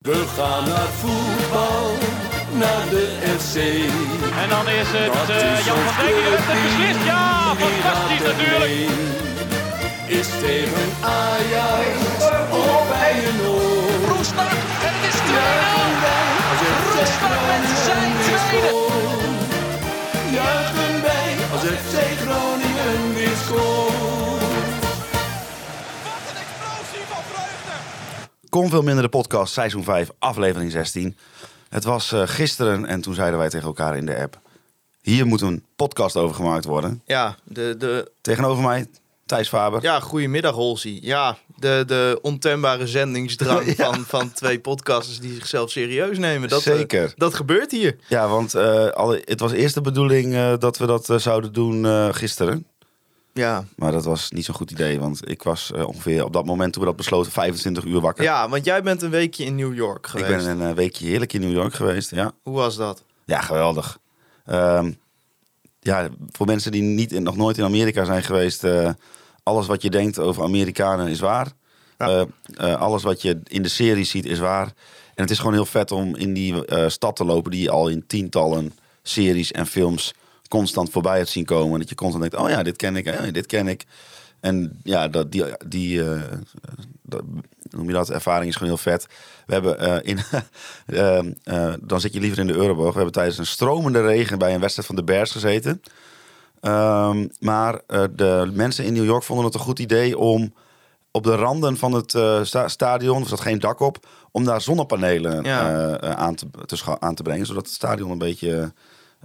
We gaan naar voetbal, naar de FC. En dan is het Dat eh, is Jan van Dijk die heeft het beslist. Ja, fantastisch natuurlijk. Is tegen Ajax of bij een oor. Roestak en het is 2-0. Juichen wij als FC Roestak met zijn Groningen weer tweede. Juichen wij als FC Groningen weer scoort. Kon veel minder de podcast, seizoen 5, aflevering 16. Het was eh, gisteren en toen zeiden wij tegen elkaar in de app... Hier moet een podcast over gemaakt worden. Ja, de, de, Tegenover mij, Thijs Faber. ja goedemiddag Holsie. Ja, de, de ontembare zendingsdrang Ja. van, van twee podcasters die zichzelf serieus nemen. Dat, eh, Zeker. dat gebeurt hier. Ja, want eh, alle, het was eerst de bedoeling dat we dat zouden doen gisteren. Ja. Maar dat was niet zo'n goed idee, want ik was eh, ongeveer op dat moment toen we dat besloten 25 uur wakker. ja, want jij bent een weekje in New York ik geweest. ben een eh, weekje heerlijk in New York geweest, ja. Hoe was dat? Ja, geweldig. Ehm, ja, voor mensen die niet in, nog nooit in Amerika zijn geweest, eh, alles wat je denkt over Amerikanen is waar. Alles wat je in de serie ziet is waar. En het is gewoon heel vet om in die stad te lopen die je al in tientallen series en films constant voorbij hebt zien komen. Dat je constant denkt, oh ja, dit ken ik, oh ja, dit ken ik. En ja, dat, die, die dat, hoe noem je dat, ervaring is gewoon heel vet. We hebben eh, in, ehm, eh, dan zit je liever in de Euroborg. We hebben tijdens een stromende regen bij een wedstrijd van de Bears gezeten. Ehm, maar de mensen in New York vonden het een goed idee om op de randen van het sta- stadion, er zat geen dak op, om daar zonnepanelen Ja. aan, te, aan te brengen. Zodat het stadion een beetje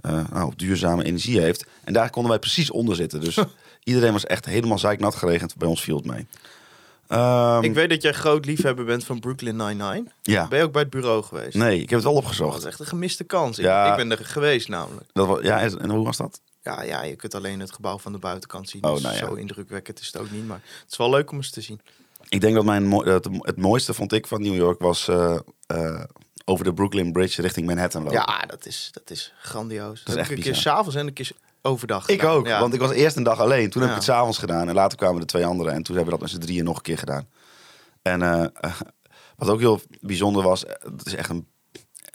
eh, nou, duurzame energie heeft. En daar konden wij precies onder zitten. Dus iedereen was echt helemaal zeiknat geregend. Bij ons viel het mee. Ehm, ik weet dat jij groot liefhebber bent van Brooklyn Nine-Nine. ja. Ben je ook bij het bureau geweest? Nee, ik heb het wel Dat opgezocht. is echt een gemiste kans. Ik, Ja. ik ben er geweest namelijk. Dat was, ja, en hoe was dat? Ja, ja, je kunt alleen het gebouw van de buitenkant zien. Oh, dus nou ja. Zo indrukwekkend is het ook niet. Maar het is wel leuk om eens te zien. Ik denk dat mijn het mooiste vond ik van New York was eh, eh, over de Brooklyn Bridge richting Manhattan lopen. Ja, dat is, dat is grandioos. Dat is heb echt ik een keer s'avonds en een keer overdag Ik gedaan. ook, Ja. want ik was eerst een dag alleen. Toen heb ik het s'avonds gedaan en later kwamen de twee anderen. En toen hebben we dat met z'n drieën nog een keer gedaan. En eh, eh, wat ook heel bijzonder was, eh, het is echt een...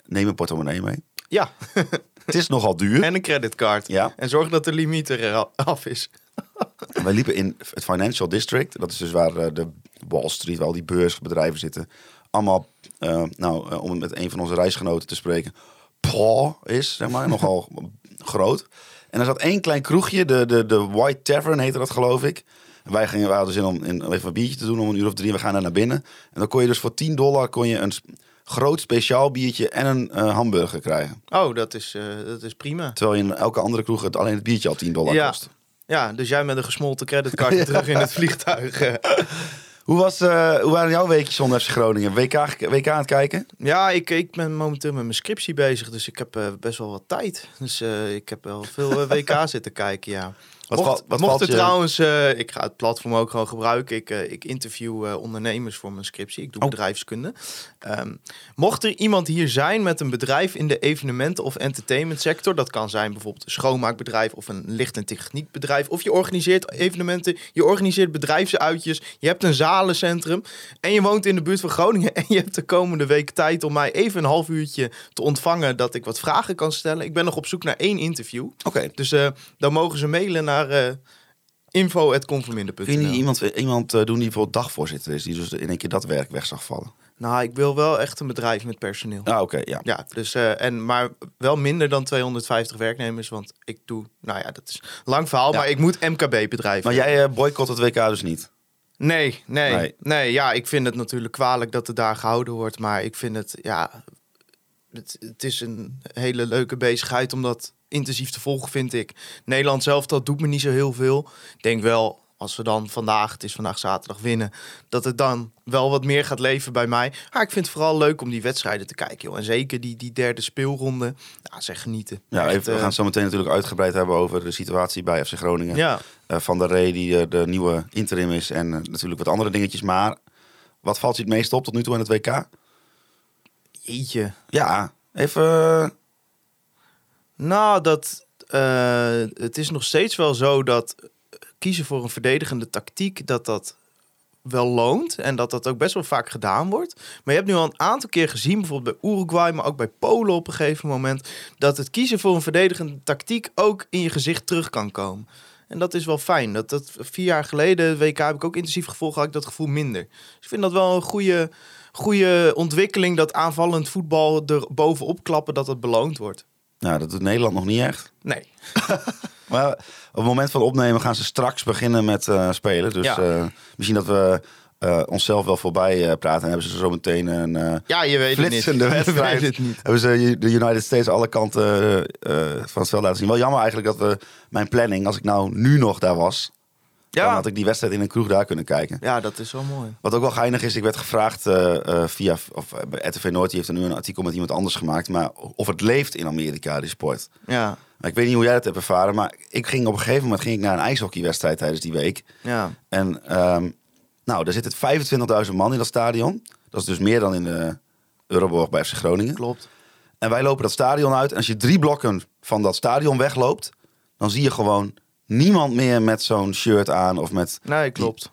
Neem een portemonnee mee. Ja, Het is nogal duur. en een creditcard. Ja. En zorg dat de limiet er af is. Wij liepen in het Financial District. Dat is dus waar eh, de Wall Street, waar al die beursbedrijven zitten. Allemaal, eh, nou, eh, om het met een van onze reisgenoten te spreken, paw is, zeg maar, nogal groot. En er zat één klein kroegje, de, de, de White Tavern heette dat, geloof ik. En wij, gingen, wij hadden zin om in, even een biertje te doen om een uur of drie. We gaan daar naar binnen. En dan kon je dus voor 10 dollar kon je een groot speciaal biertje en een eh, hamburger krijgen. Oh, dat is, dat is prima. Terwijl je in elke andere kroeg het, alleen het biertje al 10 dollar Ja. kost. Ja, dus jij met een gesmolten creditcard terug in het vliegtuig. Hoe, was, eh, hoe waren jouw weekjes zonder FC Groningen? WK, WK aan het kijken? Ja, ik, ik ben momenteel met mijn scriptie bezig, dus ik heb eh, best wel wat tijd. Dus eh, ik heb wel veel WK zitten kijken, ja. Wat mocht wat mocht er je- trouwens, eh, ik ga het platform ook gewoon gebruiken. Ik, eh, ik interview eh, ondernemers voor mijn scriptie. Ik doe Oh. bedrijfskunde. Ehm, mocht er iemand hier zijn met een bedrijf in de evenementen- of entertainment sector, dat kan zijn bijvoorbeeld een schoonmaakbedrijf of een licht- en techniekbedrijf, of je organiseert evenementen, je organiseert bedrijfsuitjes, je hebt een zalencentrum en je woont in de buurt van Groningen en je hebt de komende week tijd om mij even een half uurtje te ontvangen dat ik wat vragen kan stellen. Ik ben nog op zoek naar één interview. Oké. Dus dan mogen ze mailen naar eh info.conforminder.nl. Kun je niet iemand, iemand eh, doen die bijvoorbeeld dagvoorzitter is, die dus in één keer dat werk weg zag vallen? Nou, ik wil wel echt een bedrijf met personeel. Ah, oké, ja. Ja, dus, eh, en, maar wel minder dan 250 werknemers, want ik doe, nou ja, dat is een lang verhaal, Ja. maar ik moet MKB-bedrijf. Maar jij eh, boycott het WK dus niet? Nee, nee, Nee. nee, ja, ik vind het natuurlijk kwalijk dat het daar gehouden wordt, maar ik vind het, ja, het, het is een hele leuke bezigheid om dat intensief te volgen, vind ik. Nederland zelf, dat doet me niet zo heel veel. Ik denk wel, als we dan vandaag, het is vandaag zaterdag, winnen, dat het dan wel wat meer gaat leven bij mij. Maar ik vind het vooral leuk om die wedstrijden te kijken, joh. En zeker die, die derde speelronde, nou, zeg genieten. Ja, Echt, even, we eh, gaan zo meteen natuurlijk uitgebreid hebben over de situatie bij FC Groningen. Ja, Eh, van der Rey, die eh, de nieuwe interim is. En natuurlijk wat andere dingetjes. Maar wat valt je het meest op tot nu toe in het WK? jeetje. Ja, even... Nou, dat, eh, het is nog steeds wel zo dat kiezen voor een verdedigende tactiek, dat dat wel loont. En dat dat ook best wel vaak gedaan wordt. Maar je hebt nu al een aantal keer gezien, bijvoorbeeld bij Uruguay, maar ook bij Polen op een gegeven moment, dat het kiezen voor een verdedigende tactiek ook in je gezicht terug kan komen. En dat is wel fijn. Dat, dat vier jaar geleden, WK, heb ik ook intensief gevolgd, had ik dat gevoel minder. Dus ik vind dat wel een goede, goede ontwikkeling, dat aanvallend voetbal er bovenop klappen, dat het beloond wordt. Nou, dat doet Nederland nog niet echt. Nee. Maar op het moment van opnemen gaan ze straks beginnen met eh, spelen. Dus Ja. eh, misschien dat we eh, onszelf wel voorbij praten. En hebben ze zo meteen een Ja, je weet het niet. flitsende Je wedstrijd. weet het niet. Hebben ze de United States alle kanten van het veld laten zien. Wel jammer eigenlijk dat we mijn planning, als ik nou nu nog daar was, dan Ja. had ik die wedstrijd in een kroeg daar kunnen kijken. ja, dat is wel mooi. Wat ook wel geinig is, ik werd gevraagd eh, eh, via, of eh, bij RTV Noord, die heeft er nu een artikel met iemand anders gemaakt, maar of het leeft in Amerika, die sport. Ja, ik weet niet hoe jij dat hebt ervaren, maar ik ging op een gegeven moment ging ik naar een ijshockeywedstrijd tijdens die week. ja. En ehm, nou, er zitten 25.000 man in dat stadion. Dat is dus meer dan in de Euroborg bij FC Groningen. Klopt. En wij lopen dat stadion uit. En als je drie blokken van dat stadion wegloopt, dan zie je gewoon niemand meer met zo'n shirt aan of met. Nee, klopt.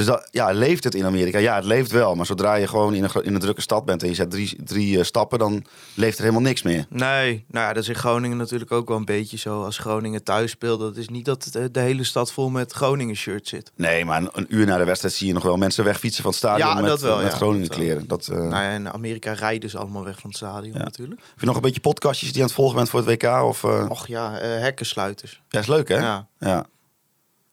Dus dat, ja, leeft het in Amerika? Ja, het leeft wel. Maar zodra je gewoon in een, in een drukke stad bent en je zet drie, drie eh, stappen, dan leeft er helemaal niks meer. Nee, nou ja, dat is in Groningen natuurlijk ook wel een beetje zo. Als Groningen thuis speelt, dat is niet dat de, de hele stad vol met Groningen shirt zit. Nee, maar een, een uur na de wedstrijd zie je nog wel mensen wegfietsen van het stadion Ja, met, dat wel, met ja, Groningen dat kleren. Dat, eh, Nou ja, in Amerika rijden ze allemaal weg van het stadion Ja. natuurlijk. Heb je nog een beetje podcastjes die je aan het volgen bent voor het WK? Of, eh? Och ja, eh hekkensluiters. Ja, is leuk hè? Ja.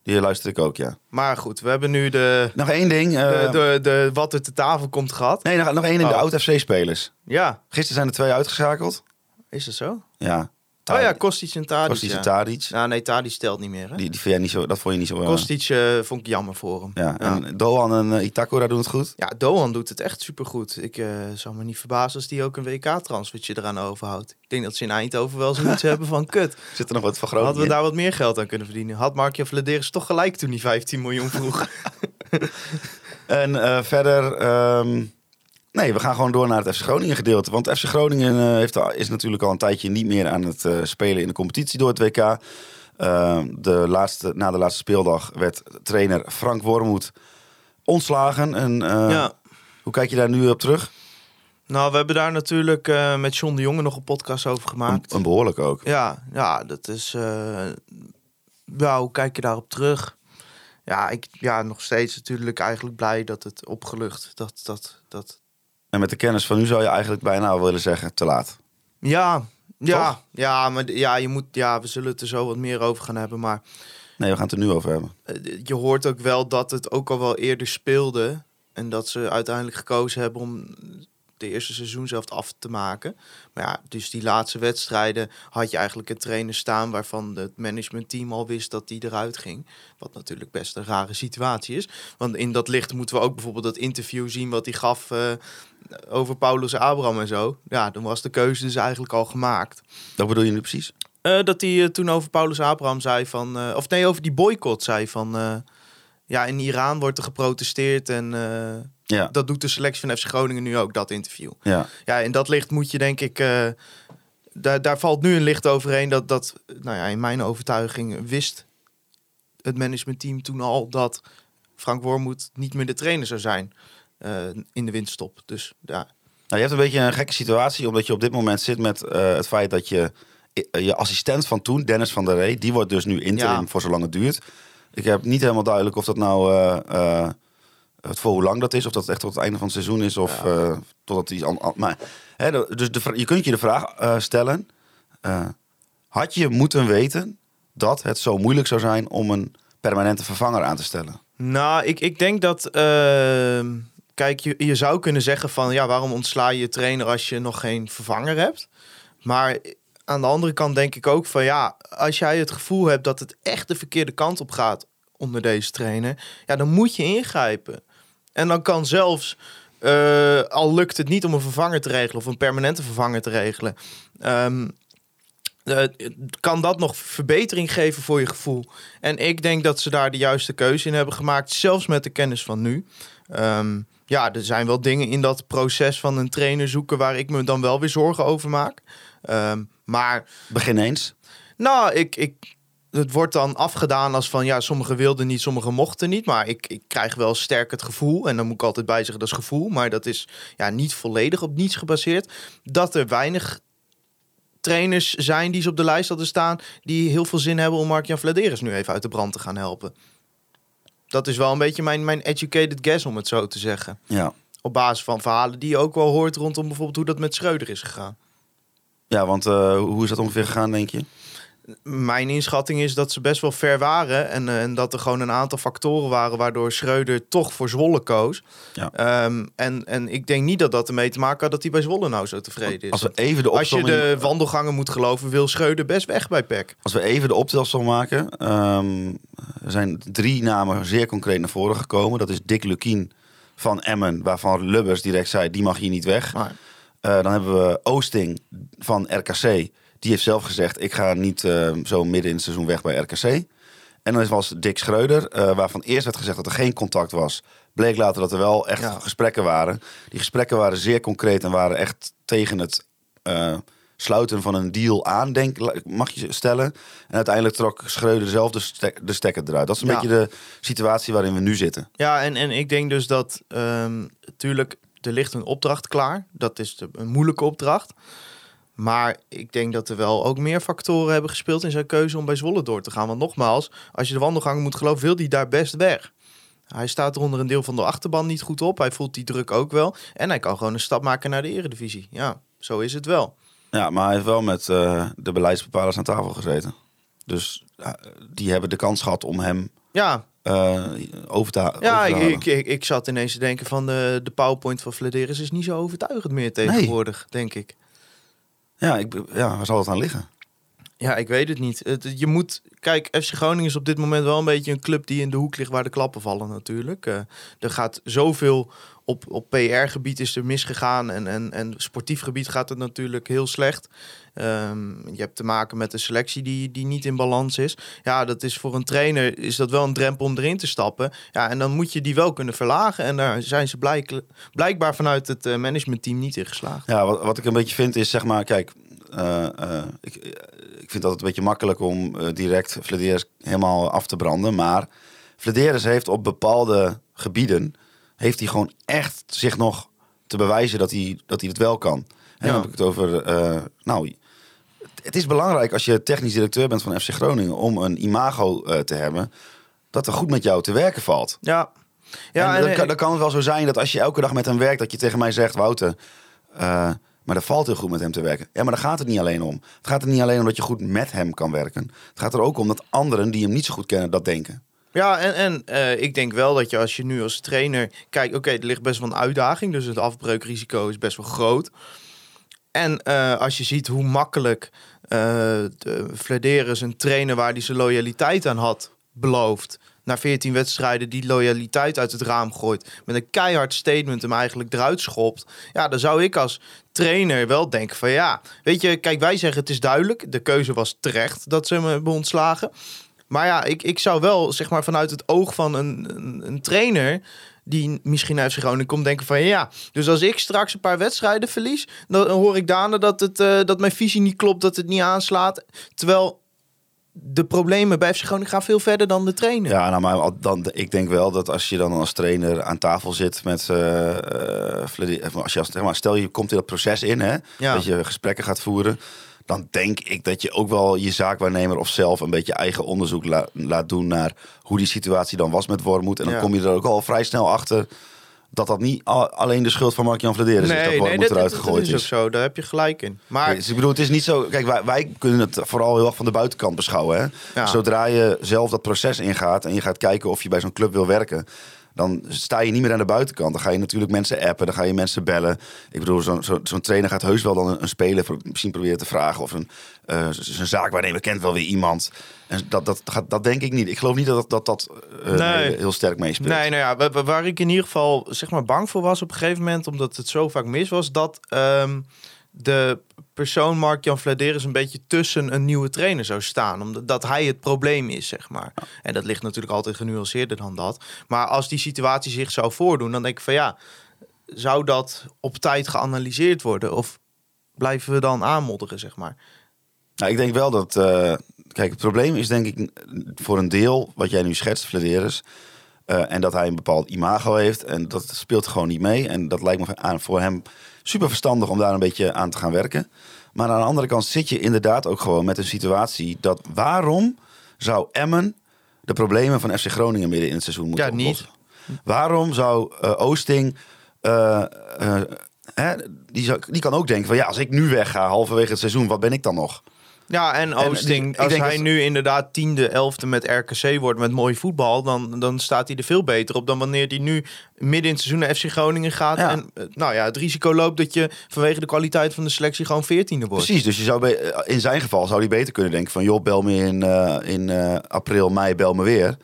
Die luister ik ook, ja. Maar goed, we hebben nu de, Nog één ding. de, de, de wat er te tafel komt gehad. Nee, nog, nog één ding. De Oh. oud-FC-spelers. Ja, Gisteren zijn er twee uitgeschakeld. is dat zo? Ja. Oh ja, Kostic en Tadic. Kostic en ja. Tadic. Nou nee, Tadic stelt niet meer hè? Die, die vind jij niet zo, dat vond je niet zo... eh, Kostic eh, vond ik jammer voor hem. ja. ja. En Doan en eh, Itakura doen het goed. Ja, Doan doet het echt supergoed. Ik eh zou me niet verbazen als die ook een WK-transfertje eraan overhoudt. Ik denk dat ze in Eindhoven wel zoiets hebben van kut. Zit er nog wat van groot Hadden we daar wat meer geld aan kunnen verdienen? Had Markje Vladeris toch gelijk toen hij 15 miljoen vroeg? En verder... ehm, nee, we gaan gewoon door naar het FC Groningen gedeelte. Want FC Groningen eh, heeft, is natuurlijk al een tijdje niet meer aan het eh, spelen in de competitie door het WK. Ehm, de laatste, na de laatste speeldag werd trainer Frank Wormoed ontslagen. En, eh, ja. Hoe kijk je daar nu op terug? Nou, we hebben daar natuurlijk met John de Jonge nog een podcast over gemaakt. Een, een behoorlijk ook. Ja, ja, dat is. ja, hoe kijk je daarop terug? Ja, ik ja, nog steeds natuurlijk eigenlijk blij dat het opgelucht. Dat, dat, dat. En met de kennis van nu zou je eigenlijk bijna willen zeggen te laat. Ja, ja, Toch? ja, maar ja, je moet, ja, we zullen het er zo wat meer over gaan hebben. Maar Nee, we gaan het er nu over hebben. eh, je hoort ook wel dat het ook al wel eerder speelde. En dat ze uiteindelijk gekozen hebben om de eerste seizoen zelf af te maken. Maar ja, dus die laatste wedstrijden had je eigenlijk een trainer staan waarvan het managementteam al wist dat die eruit ging. Wat natuurlijk best een rare situatie is. Want in dat licht moeten we ook bijvoorbeeld dat interview zien wat hij gaf eh, over Paulus Abraham en zo. Ja, dan was de keuze dus eigenlijk al gemaakt. Dat bedoel je nu precies? Eh, dat hij eh, toen over Paulus Abraham zei van... of nee, over die boycott zei van... ja, in Iran wordt er geprotesteerd en Ja. dat doet de selectie van FC Groningen nu ook, dat interview. ja. Ja, in dat licht moet je denk ik... eh, daar, daar valt nu een licht overheen dat, dat, nou ja, in mijn overtuiging wist het managementteam toen al dat Frank Wormoed niet meer de trainer zou zijn eh, in de winststop. Dus ja, Nou, je hebt een beetje een gekke situatie, omdat je op dit moment zit met eh, het feit dat je je assistent van toen, Dennis van der Rey, die wordt dus nu interim Ja. voor zolang het duurt. Ik heb niet helemaal duidelijk of dat nou het voor hoe lang dat is, of dat echt tot het einde van het seizoen is, of eh, totdat iets an- an- Maar hè, dus de, je kunt je de vraag eh, stellen: eh, had je moeten weten dat het zo moeilijk zou zijn om een permanente vervanger aan te stellen? Nou, ik, ik denk dat. ehm, kijk, je, je zou kunnen zeggen van ja, waarom ontsla je je trainer als je nog geen vervanger hebt? Maar aan de andere kant denk ik ook van ja, als jij het gevoel hebt dat het echt de verkeerde kant op gaat onder deze trainer, ja, dan moet je ingrijpen. En dan kan zelfs, eh, al lukt het niet om een vervanger te regelen of een permanente vervanger te regelen, ehm, eh, kan dat nog verbetering geven voor je gevoel. En ik denk dat ze daar de juiste keuze in hebben gemaakt, zelfs met de kennis van nu. Ehm, ja, er zijn wel dingen in dat proces van een trainer zoeken waar ik me dan wel weer zorgen over maak. Ehm, maar Begin eens. nou, ik, ik, het wordt dan afgedaan als van ja, sommigen wilden niet, sommigen mochten niet. Maar ik, ik krijg wel sterk het gevoel, en dan moet ik altijd bij zeggen dat is gevoel, maar dat is ja, niet volledig op niets gebaseerd, dat er weinig trainers zijn die ze op de lijst hadden staan, die heel veel zin hebben om Mark-Jan Vladeris nu even uit de brand te gaan helpen. Dat is wel een beetje mijn, mijn educated guess, om het zo te zeggen. Ja. Op basis van verhalen die je ook wel hoort rondom bijvoorbeeld hoe dat met Schreuder is gegaan. Ja, want eh, hoe is dat ongeveer gegaan, denk je? Mijn inschatting is dat ze best wel ver waren. En, eh, en dat er gewoon een aantal factoren waren waardoor Schreuder toch voor Zwolle koos. Ja. Ehm, en, en ik denk niet dat dat ermee te maken had dat hij bij Zwolle nou zo tevreden is. Als we even de Als je de wandelgangen moet geloven, wil Schreuder best weg bij PEC. Als we even de optelsom maken, ehm, er zijn drie namen zeer concreet naar voren gekomen. Dat is Dick Lukien van Emmen, waarvan Lubbers direct zei, die mag hier niet weg. Eh, dan hebben we Oosting van RKC. Die heeft zelf gezegd, ik ga niet eh, zo midden in het seizoen weg bij RKC. En dan was Dick Schreuder, eh, waarvan eerst werd gezegd dat er geen contact was. Bleek later dat er wel echt Ja. gesprekken waren. Die gesprekken waren zeer concreet en waren echt tegen het eh, sluiten van een deal aan, denk, mag je stellen. En uiteindelijk trok Schreuder zelf de, stek- de stekker eruit. Dat is een Ja. beetje de situatie waarin we nu zitten. ja, en, en ik denk dus dat, natuurlijk, er ligt een opdracht klaar. Dat is de, een moeilijke opdracht. Maar ik denk dat er wel ook meer factoren hebben gespeeld in zijn keuze om bij Zwolle door te gaan. Want nogmaals, als je de wandelgangen moet geloven, wil hij daar best weg. Hij staat er onder een deel van de achterban niet goed op. Hij voelt die druk ook wel. En hij kan gewoon een stap maken naar de eredivisie. Ja, zo is het wel. Ja, maar hij heeft wel met eh, de beleidsbepalers aan tafel gezeten. Dus eh, die hebben de kans gehad om hem Ja, eh, over te, ja ik, ik, ik, zat ineens te denken van de, de PowerPoint van Flederis is niet zo overtuigend meer tegenwoordig, denk ik. Ja, ik, ja, waar zal het aan liggen? Ja, ik weet het niet. Je moet, kijk, FC Groningen is op dit moment wel een beetje een club die in de hoek ligt waar de klappen vallen natuurlijk. Eh, er gaat zoveel op, op PR-gebied is er misgegaan en, en, en sportief gebied gaat het natuurlijk heel slecht. Ehm, je hebt te maken met een selectie die, die niet in balans is. Ja, dat is voor een trainer is dat wel een drempel om erin te stappen. Ja, en dan moet je die wel kunnen verlagen. En daar zijn ze blijk, blijkbaar vanuit het eh, managementteam niet in geslaagd. Ja, wat, wat ik een beetje vind is, zeg maar, kijk, eh, eh, ik, ik vind dat het een beetje makkelijk om direct Flederis helemaal af te branden. Maar Flederis heeft op bepaalde gebieden, heeft hij gewoon echt zich nog te bewijzen dat hij, dat hij het wel kan. En Ja. dan heb ik het over, nou, het is belangrijk als je technisch directeur bent van FC Groningen om een imago eh, te hebben dat er goed met jou te werken valt. Ja. Ja, en en- dan, kan, dan kan het wel zo zijn dat als je elke dag met hem werkt, dat je tegen mij zegt, Wouter, eh, maar dat valt heel goed met hem te werken. Ja, maar daar gaat het niet alleen om. Het gaat er niet alleen om dat je goed met hem kan werken. Het gaat er ook om dat anderen die hem niet zo goed kennen, dat denken. Ja, en, en eh, ik denk wel dat je als je nu als trainer kijkt, oké, er ligt best wel een uitdaging, dus het afbreukrisico is best wel groot. En eh, als je ziet hoe makkelijk eh de Flederis een trainer waar hij zijn loyaliteit aan had beloofd, na 14 wedstrijden die loyaliteit uit het raam gooit, met een keihard statement hem eigenlijk eruit schopt. Ja, dan zou ik als trainer wel denken van ja, weet je, kijk, wij zeggen het is duidelijk, de keuze was terecht dat ze hem hebben ontslagen. Maar ja, ik, ik zou wel, zeg maar, vanuit het oog van een, een trainer die misschien FC Groningen komt denken van ja, dus als ik straks een paar wedstrijden verlies, dan hoor ik daarna dat, het, eh, dat mijn visie niet klopt, dat het niet aanslaat. Terwijl de problemen bij FC Groningen gaan veel verder dan de trainer. Ja, nou, maar dan, ik denk wel dat als je dan als trainer aan tafel zit met eh eh, als je als, zeg maar, stel je komt in dat proces in, hè, Ja. dat je gesprekken gaat voeren, dan denk ik dat je ook wel je zaakwaarnemer of zelf een beetje eigen onderzoek la- laat doen naar hoe die situatie dan was met Wormoed. En dan Ja. kom je er ook al vrij snel achter dat dat niet alleen de schuld van Mark-Jan Vladeris is, dat Wormoed dat, eruit dat gegooid is is. ook zo. Daar heb je gelijk in. Maar Dus ik bedoel, het is niet zo. Kijk, wij, wij kunnen het vooral heel erg van de buitenkant beschouwen. Hè? Ja. Zodra je zelf dat proces ingaat en je gaat kijken of je bij zo'n club wil werken. Dan sta je niet meer aan de buitenkant. Dan ga je natuurlijk mensen appen, dan ga je mensen bellen. Ik bedoel, zo'n zo, trainer gaat heus wel dan een, een speler misschien proberen te vragen. Of een, eh zijn zaakwaarnemer kent wel weer iemand. En dat, dat, gaat, dat denk ik niet. Ik geloof niet dat dat, dat eh, Nee. heel sterk meespeelt. Nee, nou ja, wa- wa- waar ik in ieder geval zeg maar bang voor was op een gegeven moment, omdat het zo vaak mis was, dat ehm, de persoon Mark-Jan Vladeris een beetje tussen een nieuwe trainer zou staan. Omdat dat hij het probleem is, zeg maar. En dat ligt natuurlijk altijd genuanceerder dan dat. Maar als die situatie zich zou voordoen, dan denk ik van ja, zou dat op tijd geanalyseerd worden? Of blijven we dan aanmodderen, zeg maar? Nou, ik denk wel dat. eh, kijk, het probleem is denk ik voor een deel wat jij nu schetst, Flederis. eh, en dat hij een bepaald imago heeft. En dat speelt gewoon niet mee. En dat lijkt me aan voor hem super verstandig om daar een beetje aan te gaan werken. Maar aan de andere kant zit je inderdaad ook gewoon met een situatie dat waarom zou Emmen de problemen van FC Groningen midden in het seizoen moeten Ja, niet. oplossen? Waarom zou eh, Oosting eh, hè, die, zou, die kan ook denken van ja, als ik nu wegga halverwege het seizoen, wat ben ik dan nog? Ja, en Oosting, als hij dat- nu inderdaad tiende, elfde met RKC wordt met mooi voetbal, dan, dan staat hij er veel beter op dan wanneer hij nu midden in het seizoen naar FC Groningen gaat. Ja. En eh, nou ja, het risico loopt dat je vanwege de kwaliteit van de selectie gewoon veertiende wordt. Precies, dus je zou eh, in zijn geval zou hij beter kunnen denken van joh, bel me in, eh, in april, mei, bel me weer.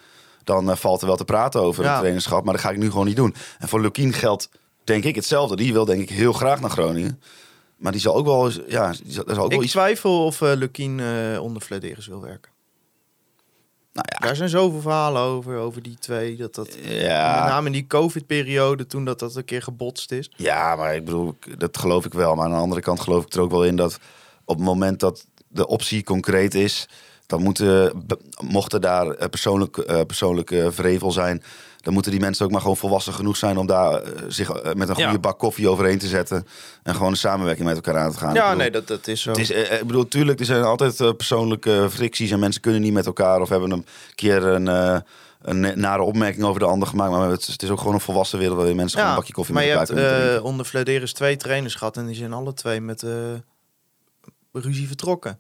Dan valt er wel te praten over Ja. het trainerschap, maar dat ga ik nu gewoon niet doen. En voor Lukien geldt denk ik hetzelfde. Die wil denk ik heel graag naar Groningen. Maar die zal ook wel, eens- ja, die zal, zal ook wel Ik iets... twijfel of eh Lukien eh, onder Flederis wil werken. Nou ja, Daar zijn zoveel verhalen over, over die twee. Dat dat, Met ja, name in die COVID-periode, toen dat, dat een keer gebotst is. ja, maar ik bedoel, dat geloof ik wel. Maar aan de andere kant geloof ik er ook wel in dat op het moment dat de optie concreet is, dan moeten, be- mochten daar eh, persoonlijk, eh, persoonlijke vrevel zijn, dan moeten die mensen ook maar gewoon volwassen genoeg zijn om daar eh, zich met een goede Ja. bak koffie overheen te zetten en gewoon een samenwerking met elkaar aan te gaan. Ja, bedoel, nee, dat, dat is zo. Het is, ik bedoel, tuurlijk, er zijn altijd persoonlijke fricties en mensen kunnen niet met elkaar of hebben een keer een, een nare opmerking over de ander gemaakt. Maar het, is- het is ook gewoon een volwassen wereld waarin mensen gewoon een bakje koffie maar met elkaar hebt onder Flederis twee trainers gehad en die zijn alle twee met ruzie vertrokken.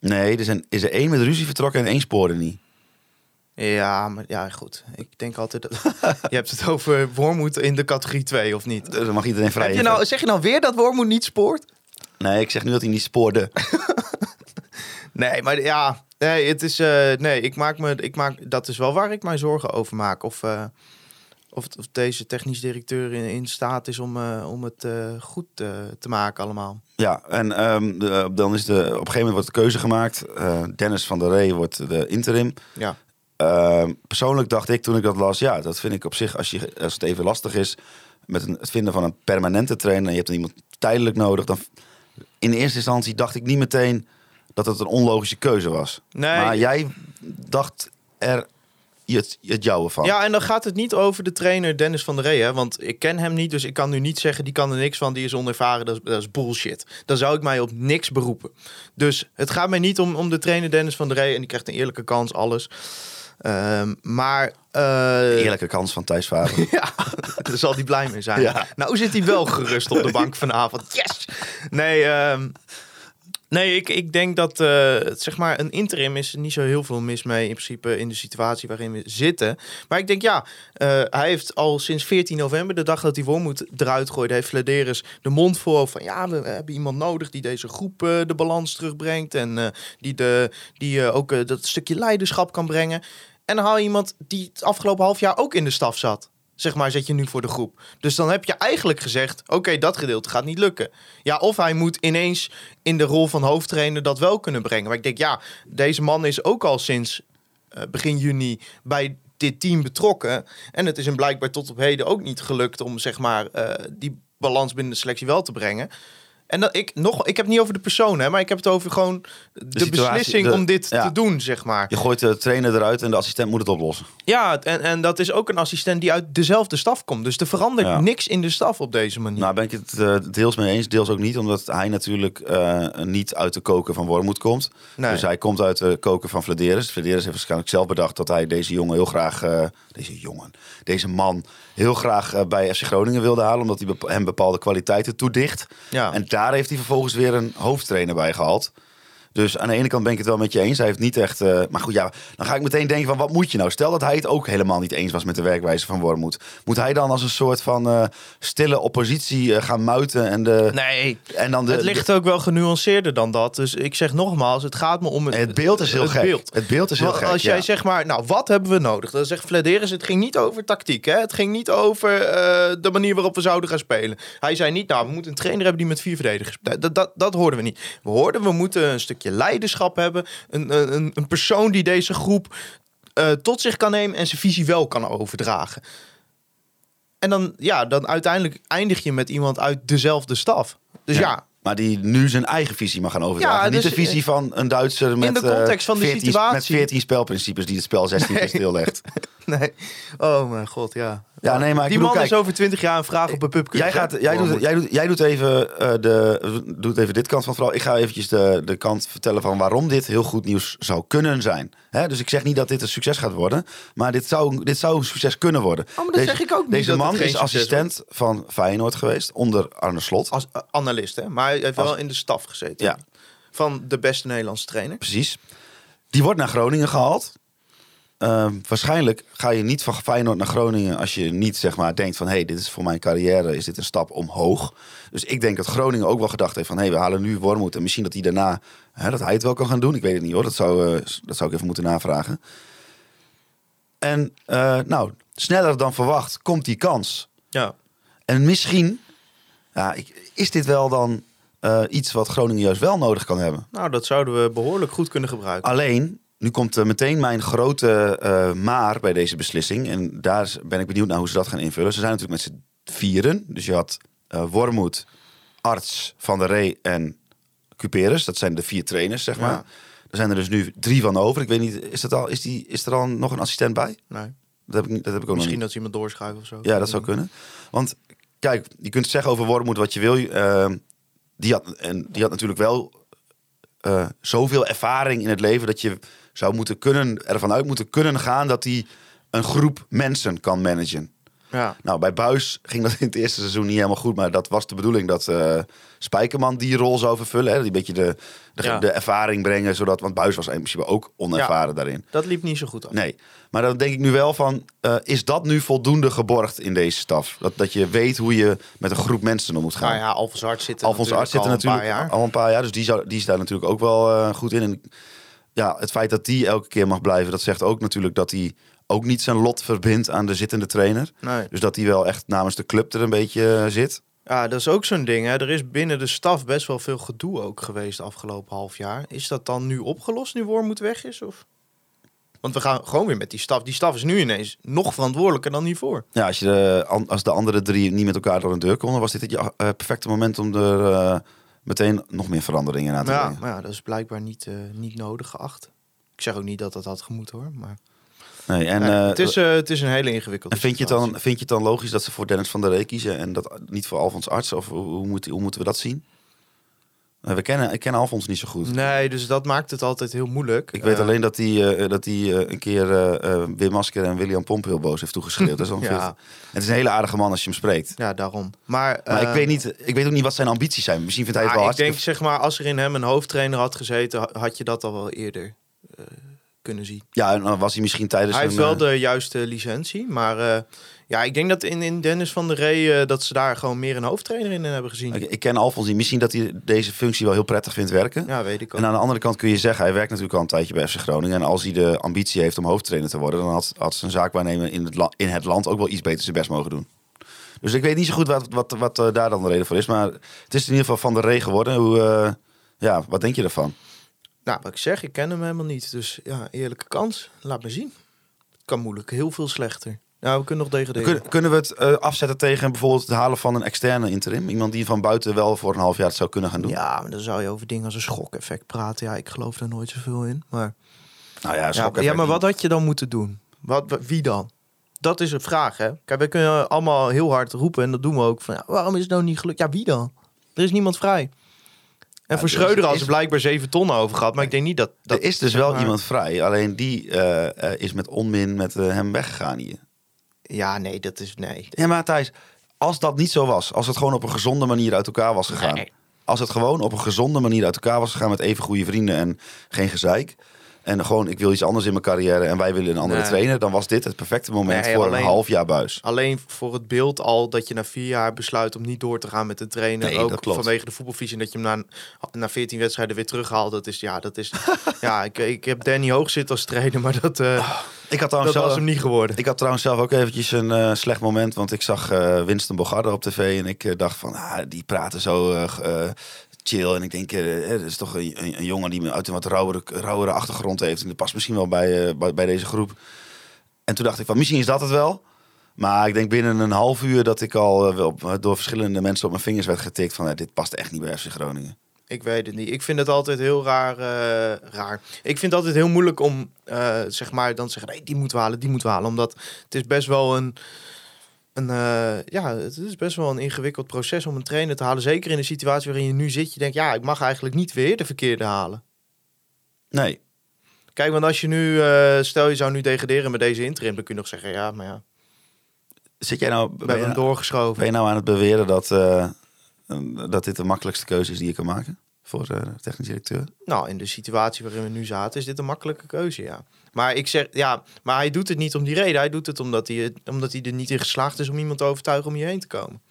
Nee, er zijn, is er één met ruzie vertrokken en één spoorde niet. Ja, maar ja, goed. Ik denk altijd dat... je hebt het over Wormoed in de categorie 2, of niet? Dus dan mag iedereen vrij Heb je nou, zeg je nou weer dat Wormoed niet spoort? Nee, ik zeg nu dat hij niet spoorde. Nee, maar ja... Nee, het is... eh, nee, ik maak me... Ik maak, dat is wel waar ik mij zorgen over maak. Of, eh, of, of deze technisch directeur in, in staat is om, eh, om het eh, goed eh, te maken allemaal. Ja, en ehm, de- dan is de, op een gegeven moment wordt de keuze gemaakt. Dennis van der Rey wordt de interim. Ja. Ehm, persoonlijk dacht ik toen ik dat las, ja, dat vind ik op zich, als, je, als het even lastig is met een, het vinden van een permanente trainer en je hebt dan iemand tijdelijk nodig, dan in eerste instantie dacht ik niet meteen dat het een onlogische keuze was. Nee. Maar jij dacht er het, het jouwe van. Ja, en dan gaat het niet over de trainer Dennis van der Rey. Hè? Want ik ken hem niet, dus ik kan nu niet zeggen... die kan er niks van, die is onervaren, dat is, dat is bullshit. Dan zou ik mij op niks beroepen. Dus het gaat mij niet om, om de trainer Dennis van der Rey... en die krijgt een eerlijke kans, alles. Ehm, maar... eh, Eerlijke kans van Thijs ja, daar zal hij blij mee zijn. Ja. Nou zit hij wel gerust op de bank vanavond. Yes! Nee, ehm, nee ik, ik denk dat eh, zeg maar, een interim is niet zo heel veel mis mee in principe in de situatie waarin we zitten. Maar ik denk ja, eh, hij heeft al sinds 14 november, de dag dat hij Wormoed eruit gooide, heeft Flederis de mond vol van ja, we hebben iemand nodig die deze groep eh, de balans terugbrengt en die, de, die ook dat stukje leiderschap kan brengen. En dan haal iemand die het afgelopen half jaar ook in de staf zat. Zeg maar, zet je nu voor de groep. Dus dan heb je eigenlijk gezegd: oké, dat gedeelte gaat niet lukken. Ja, of hij moet ineens in de rol van hoofdtrainer dat wel kunnen brengen. Maar ik denk, ja, deze man is ook al sinds eh, begin juni bij dit team betrokken. En het is hem blijkbaar tot op heden ook niet gelukt om zeg maar eh, die balans binnen de selectie wel te brengen. En dat ik nog, ik heb het niet over de persoon, hè, maar ik heb het over gewoon de, situatie, beslissing de- om dit ja. te doen, zeg maar. Je gooit de trainer eruit en de assistent moet het oplossen. Ja, en, en dat is ook een assistent die uit dezelfde staf komt. Dus er verandert Ja. niks in de staf op deze manier. Nou ben ik het eh, deels mee eens, deels ook niet. Omdat hij natuurlijk eh, niet uit de koken van Wormoed komt. Nee. Dus hij komt uit de koken van Vladeris. Vladeris heeft waarschijnlijk zelf bedacht dat hij deze jongen heel graag... eh, deze jongen, deze man heel graag eh, bij FC Groningen wilde halen. Omdat hij hem bepaalde kwaliteiten toedicht. Ja. En daar heeft hij vervolgens weer een hoofdtrainer bij gehaald. Dus aan de ene kant ben ik het wel met je eens. Hij heeft niet echt. eh, maar goed, ja, dan ga ik meteen denken: van wat moet je nou? Stel dat hij het ook helemaal niet eens was met de werkwijze van Wormoed. Moet hij dan als een soort van eh, stille oppositie eh, gaan muiten en de. nee, En dan de, het ligt ook wel genuanceerder dan dat. Dus ik zeg nogmaals, het gaat me om het, Het beeld is heel het gek. Beeld. Het beeld is heel Want gek, Als jij ja. zegt maar, nou, wat hebben we nodig? Dan zegt Vladeris, het ging niet over tactiek. Hè? Het ging niet over de manier waarop we zouden gaan spelen. Hij zei niet, nou, we moeten een trainer hebben die met vier verdedigers... Dat, dat, dat, dat hoorden we niet. We hoorden, we moeten een stukje leiderschap hebben. Een, een, een persoon die deze groep eh, tot zich kan nemen en zijn visie wel kan overdragen. En dan, ja, dan uiteindelijk eindig je met iemand uit dezelfde staf. Dus ja, Ja. Maar die nu zijn eigen visie mag gaan overdragen. Ja, Niet dus, de visie van een Duitser met, de context eh, van de 14 situatie. met 14 spelprincipes die het spel 16 keer stillegt. Nee. Oh mijn god, ja. Ja, nee, maar ik Die bedoel, man kijk, is over 20 jaar een vraag op een pubquiz. Jij, gaat, jij, doet, jij, doet, jij doet, even, eh, de, doet even dit kant van het verhaal. Ik ga eventjes de, de kant vertellen van waarom dit heel goed nieuws zou kunnen zijn. Hè, dus ik zeg niet dat dit een succes gaat worden. Maar dit zou, dit zou een succes kunnen worden. Oh, maar dat zeg ik ook niet, Deze man is assistent van Feyenoord geweest. Onder Arne Slot. Als eh, analist, hè? Maar hij heeft wel in de staf gezeten. Ja. Van de beste Nederlandse trainer. Precies. Die wordt naar Groningen gehaald. Ehm, waarschijnlijk ga je niet van Feyenoord naar Groningen als je niet zeg maar denkt van hé, hey, dit is voor mijn carrière, is dit een stap omhoog. Dus ik denk dat Groningen ook wel gedacht heeft van hé, hey, we halen nu Wormoed en misschien dat hij daarna, hè, dat hij het wel kan gaan doen. Ik weet het niet hoor, dat zou, eh, dat zou ik even moeten navragen. En eh, nou, sneller dan verwacht komt die kans. Ja. En misschien ja, ik, is dit wel dan eh, iets wat Groningen juist wel nodig kan hebben. Nou, dat zouden we behoorlijk goed kunnen gebruiken. Alleen, nu komt eh, meteen mijn grote eh, maar bij deze beslissing. En daar ben ik benieuwd naar hoe ze dat gaan invullen. Ze zijn natuurlijk met z'n vieren. Dus je had eh Wormoed, Arts, Van der Ree en Cuperus. Dat zijn de vier trainers, zeg maar. Ja. Er zijn er dus nu drie van over. Ik weet niet, is, dat al, is, die, is er al nog een assistent bij? Nee. Dat heb ik, niet, dat heb ik ook Misschien dat ze iemand doorschuiven of zo. Ja, dat zou kunnen. Want kijk, je kunt zeggen over Wormoed wat je wil. eh, die, had, en die had natuurlijk wel zoveel ervaring in het leven dat je zou moeten kunnen, ervan uit moeten kunnen gaan dat hij een groep mensen kan managen. Ja. Nou, bij Buis ging dat in het eerste seizoen niet helemaal goed, maar dat was de bedoeling dat eh Spijkerman die rol zou vervullen. Hè? Die beetje de, de, Ja. de ervaring brengen, zodat, want Buis was in principe ook onervaren daarin. Dat liep niet zo goed af. Nee, maar dan denk ik nu wel van, eh, is dat nu voldoende geborgd in deze staf? Dat, dat je weet hoe je met een groep mensen om moet gaan. Nou ja, Alphonse Arts zit er Alfons Arts zit er natuurlijk natuurlijk al een paar jaar. al een paar jaar. Dus die, zou, die is daar natuurlijk ook wel eh, goed in. En ja, het feit dat die elke keer mag blijven, dat zegt ook natuurlijk dat hij ook niet zijn lot verbindt aan de zittende trainer. Nee. Dus dat hij wel echt namens de club er een beetje eh, zit. Ja, dat is ook zo'n ding. Hè. Er is binnen de staf best wel veel gedoe ook geweest afgelopen half jaar. Is dat dan nu opgelost, nu Wormoed weg is? Of? Want we gaan gewoon weer met die staf. Die staf is nu ineens nog verantwoordelijker dan hiervoor. Ja, als, je de, als de andere drie niet met elkaar door een deur konden, was dit het eh, perfecte moment om er eh, meteen nog meer veranderingen aan te Ja, brengen. maar ja, dat is blijkbaar niet, eh, niet nodig geacht. Ik zeg ook niet dat dat had gemoet hoor. Maar Nee, en, eh, het, is, eh, het is een hele ingewikkelde en vind, je dan, vind je het dan logisch dat ze voor Dennis van der Ree kiezen en dat niet voor Alfons Arts? Of hoe, hoe, moet, hoe moeten we dat zien? Eh, we kennen, ik ken Alfons niet zo goed. Nee, dus dat maakt het altijd heel moeilijk. Ik weet Eh, alleen dat hij eh, dat hij eh, een keer eh, eh, Wim Masker en William Pomp heel boos heeft toegeschreeuwd. Dat is Ja. Het is een hele aardige man als je hem spreekt. Ja, daarom. Maar, Maar ik eh, weet, niet, ik weet ook niet wat zijn ambities zijn. Misschien vindt hij het wel ik denk, zeg maar, als er in hem een hoofdtrainer had gezeten, ha- had je dat al wel eerder eh, kunnen zien. Ja, en dan was hij misschien tijdens Hij heeft wel eh, de juiste licentie, maar eh, ja, ik denk dat in, in Dennis van der Ree eh, dat ze daar gewoon meer een hoofdtrainer in hebben gezien. ik, ik ken Alfons niet. Misschien dat hij deze functie wel heel prettig vindt werken. Ja, weet ik ook. En aan de andere kant kun je zeggen, hij werkt natuurlijk al een tijdje bij FC Groningen. En als hij de ambitie heeft om hoofdtrainer te worden, dan had, had zijn zaakwaarnemer in het, la- in het land ook wel iets beter zijn best mogen doen. Dus ik weet niet zo goed wat, wat, wat eh, daar dan de reden voor is. Maar het is in ieder geval van de regen geworden. Hoe, eh, ja, wat denk je ervan? Nou, wat ik zeg, ik ken hem helemaal niet. Dus ja, eerlijke kans. Laat me zien. Het kan moeilijk heel veel slechter. Nou, we kunnen nog degraderen. Kun- kunnen we het eh, afzetten tegen bijvoorbeeld het halen van een externe interim? Iemand die van buiten wel voor een half jaar het zou kunnen gaan doen? Ja, maar dan zou je over dingen als een schokeffect praten. Ja, ik geloof daar nooit zoveel in. Maar, Nou ja, ja, schok ja, maar wat had je dan moeten doen? Wat, wa- wie dan? Dat is een vraag, hè? Kijk, wij kunnen allemaal heel hard roepen en dat doen we ook. Van, ja, waarom is het nou niet gelukt? Ja, wie dan? Er is niemand vrij. En voor dus Schreuder is- ze blijkbaar zeven ton over gehad. Maar ik denk niet dat... dat er is dus wel maar- iemand vrij. Alleen die eh, eh, is met onmin met hem weggegaan hier. Ja, nee, dat is... Nee. Ja, maar Thijs, als dat niet zo was, als het gewoon op een gezonde manier uit elkaar was gegaan. Nee. Als het gewoon op een gezonde manier uit elkaar was gegaan met even goede vrienden en geen gezeik. En gewoon, ik wil iets anders in mijn carrière en wij willen een andere Nee. trainer. Dan was dit het perfecte moment Nee, voor alleen- een half jaar buis. Alleen voor het beeld al dat je na vier jaar besluit om niet door te gaan met de trainer. Nee, ook dat klopt. vanwege de voetbalvisie. En dat je hem na, na 14 wedstrijden weer terughaalt. Dat is, ja, dat is. ja, ik, ik heb Danny Hoog zitten als trainer, maar dat, eh, Ik had dat trouwens, was zelf, hem niet geworden. ik had trouwens zelf ook eventjes een eh, slecht moment. Want ik zag eh, Winston Bogarde op tv en ik dacht van, ah, die praten zo chill. En ik denk, eh, is toch een, jongen die uit een wat rauwere, achtergrond heeft. En dat past misschien wel bij, eh, bij, bij deze groep. En toen dacht ik van, misschien is dat het wel. Maar ik denk binnen een half uur dat ik al eh, door verschillende mensen op mijn vingers werd getikt van... eh, dit past echt niet bij FC Groningen. Ik weet het niet. Ik vind het altijd heel raar. raar. Ik vind het altijd heel moeilijk om zeg maar dan te zeggen: nee, die moeten we halen, die moeten we halen. Omdat het is best wel een. Een eh, ja, het is best wel een ingewikkeld proces om een trainer te halen. Zeker in de situatie waarin je nu zit. Je denkt, ja, ik mag eigenlijk niet weer de verkeerde halen. Nee, Kijk, want als je nu, eh, stel je zou nu degraderen met deze interim, dan kun je nog zeggen, ja, maar ja, zit jij nou... Ben je, hem doorgeschoven. ben je nou aan het beweren dat, eh, dat dit de makkelijkste keuze is die je kan maken? Voor de technisch directeur? Nou, in de situatie waarin we nu zaten, is dit een makkelijke keuze, ja. Maar ik zeg, ja, maar hij doet het niet om die reden. Hij doet het omdat hij, omdat hij er niet in geslaagd is om iemand te overtuigen om hierheen te komen.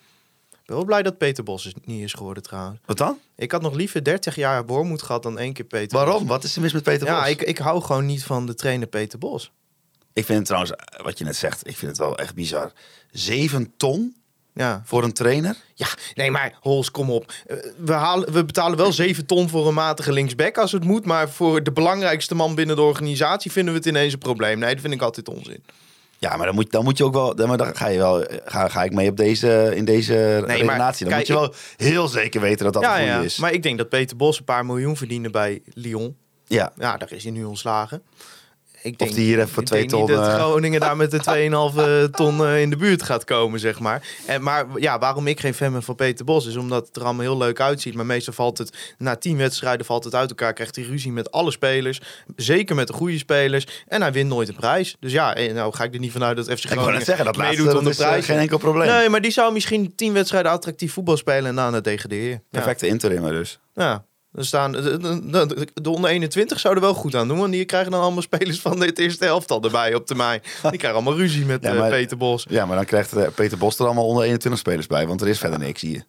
Ik ben wel blij dat Peter Bos niet is geworden trouwens. Wat dan? Ik had nog liever 30 jaar Wormoed gehad dan één keer Peter Waarom? Bos. Wat is er mis met Peter Ja, Bos? ik, ik hou gewoon niet van de trainer Peter Bos. Ik vind het trouwens, eh, wat je net zegt, ik vind het wel echt bizar. Zeven ton Ja, voor een trainer? Ja, nee, maar Hols, kom op. Eh, We, halen, we betalen wel 7 ton voor een matige linksback als het moet. Maar voor de belangrijkste man binnen de organisatie vinden we het ineens een probleem. Nee, dat vind ik altijd onzin. Ja, maar dan moet, dan moet je ook wel. dan- Maar dan ga je wel. Ga, ga ik mee op deze, in deze redenatie. Dan kijk, moet je wel heel zeker weten dat dat ja, ja. is. Maar ik denk dat Peter Bos een paar miljoen verdiende bij Lyon. ja. Ja, daar is hij nu ontslagen. Ik Of denk, die hier even voor twee denk niet ton, dat eh, Groningen daar met de 2,5 ton eh, in de buurt gaat komen, zeg maar. En, maar ja, waarom ik geen fan ben van Peter Bos is omdat het er allemaal heel leuk uitziet. Maar meestal valt het, na tien wedstrijden valt het uit elkaar. Krijgt hij ruzie met alle spelers. Zeker met de goede spelers. En hij wint nooit een prijs. Dus ja, eh, nou ga ik er niet vanuit dat FC Groningen zeggen, dat laatste meedoet om dat de is prijs. geen enkel probleem. Nee, maar die zou misschien tien wedstrijden attractief voetbal spelen en daarna degraderen. Ja. Perfecte interimmer dus. Ja. Er staan, de, de, de, de onder 21 zouden wel goed aan doen. Want die krijgen dan allemaal spelers van dit eerste elftal erbij op termijn. Die krijgen allemaal ruzie met Ja, eh, maar- Peter Bos. Ja, maar dan krijgt eh, Peter Bos er allemaal onder 21 spelers bij. Want er is verder niks hier.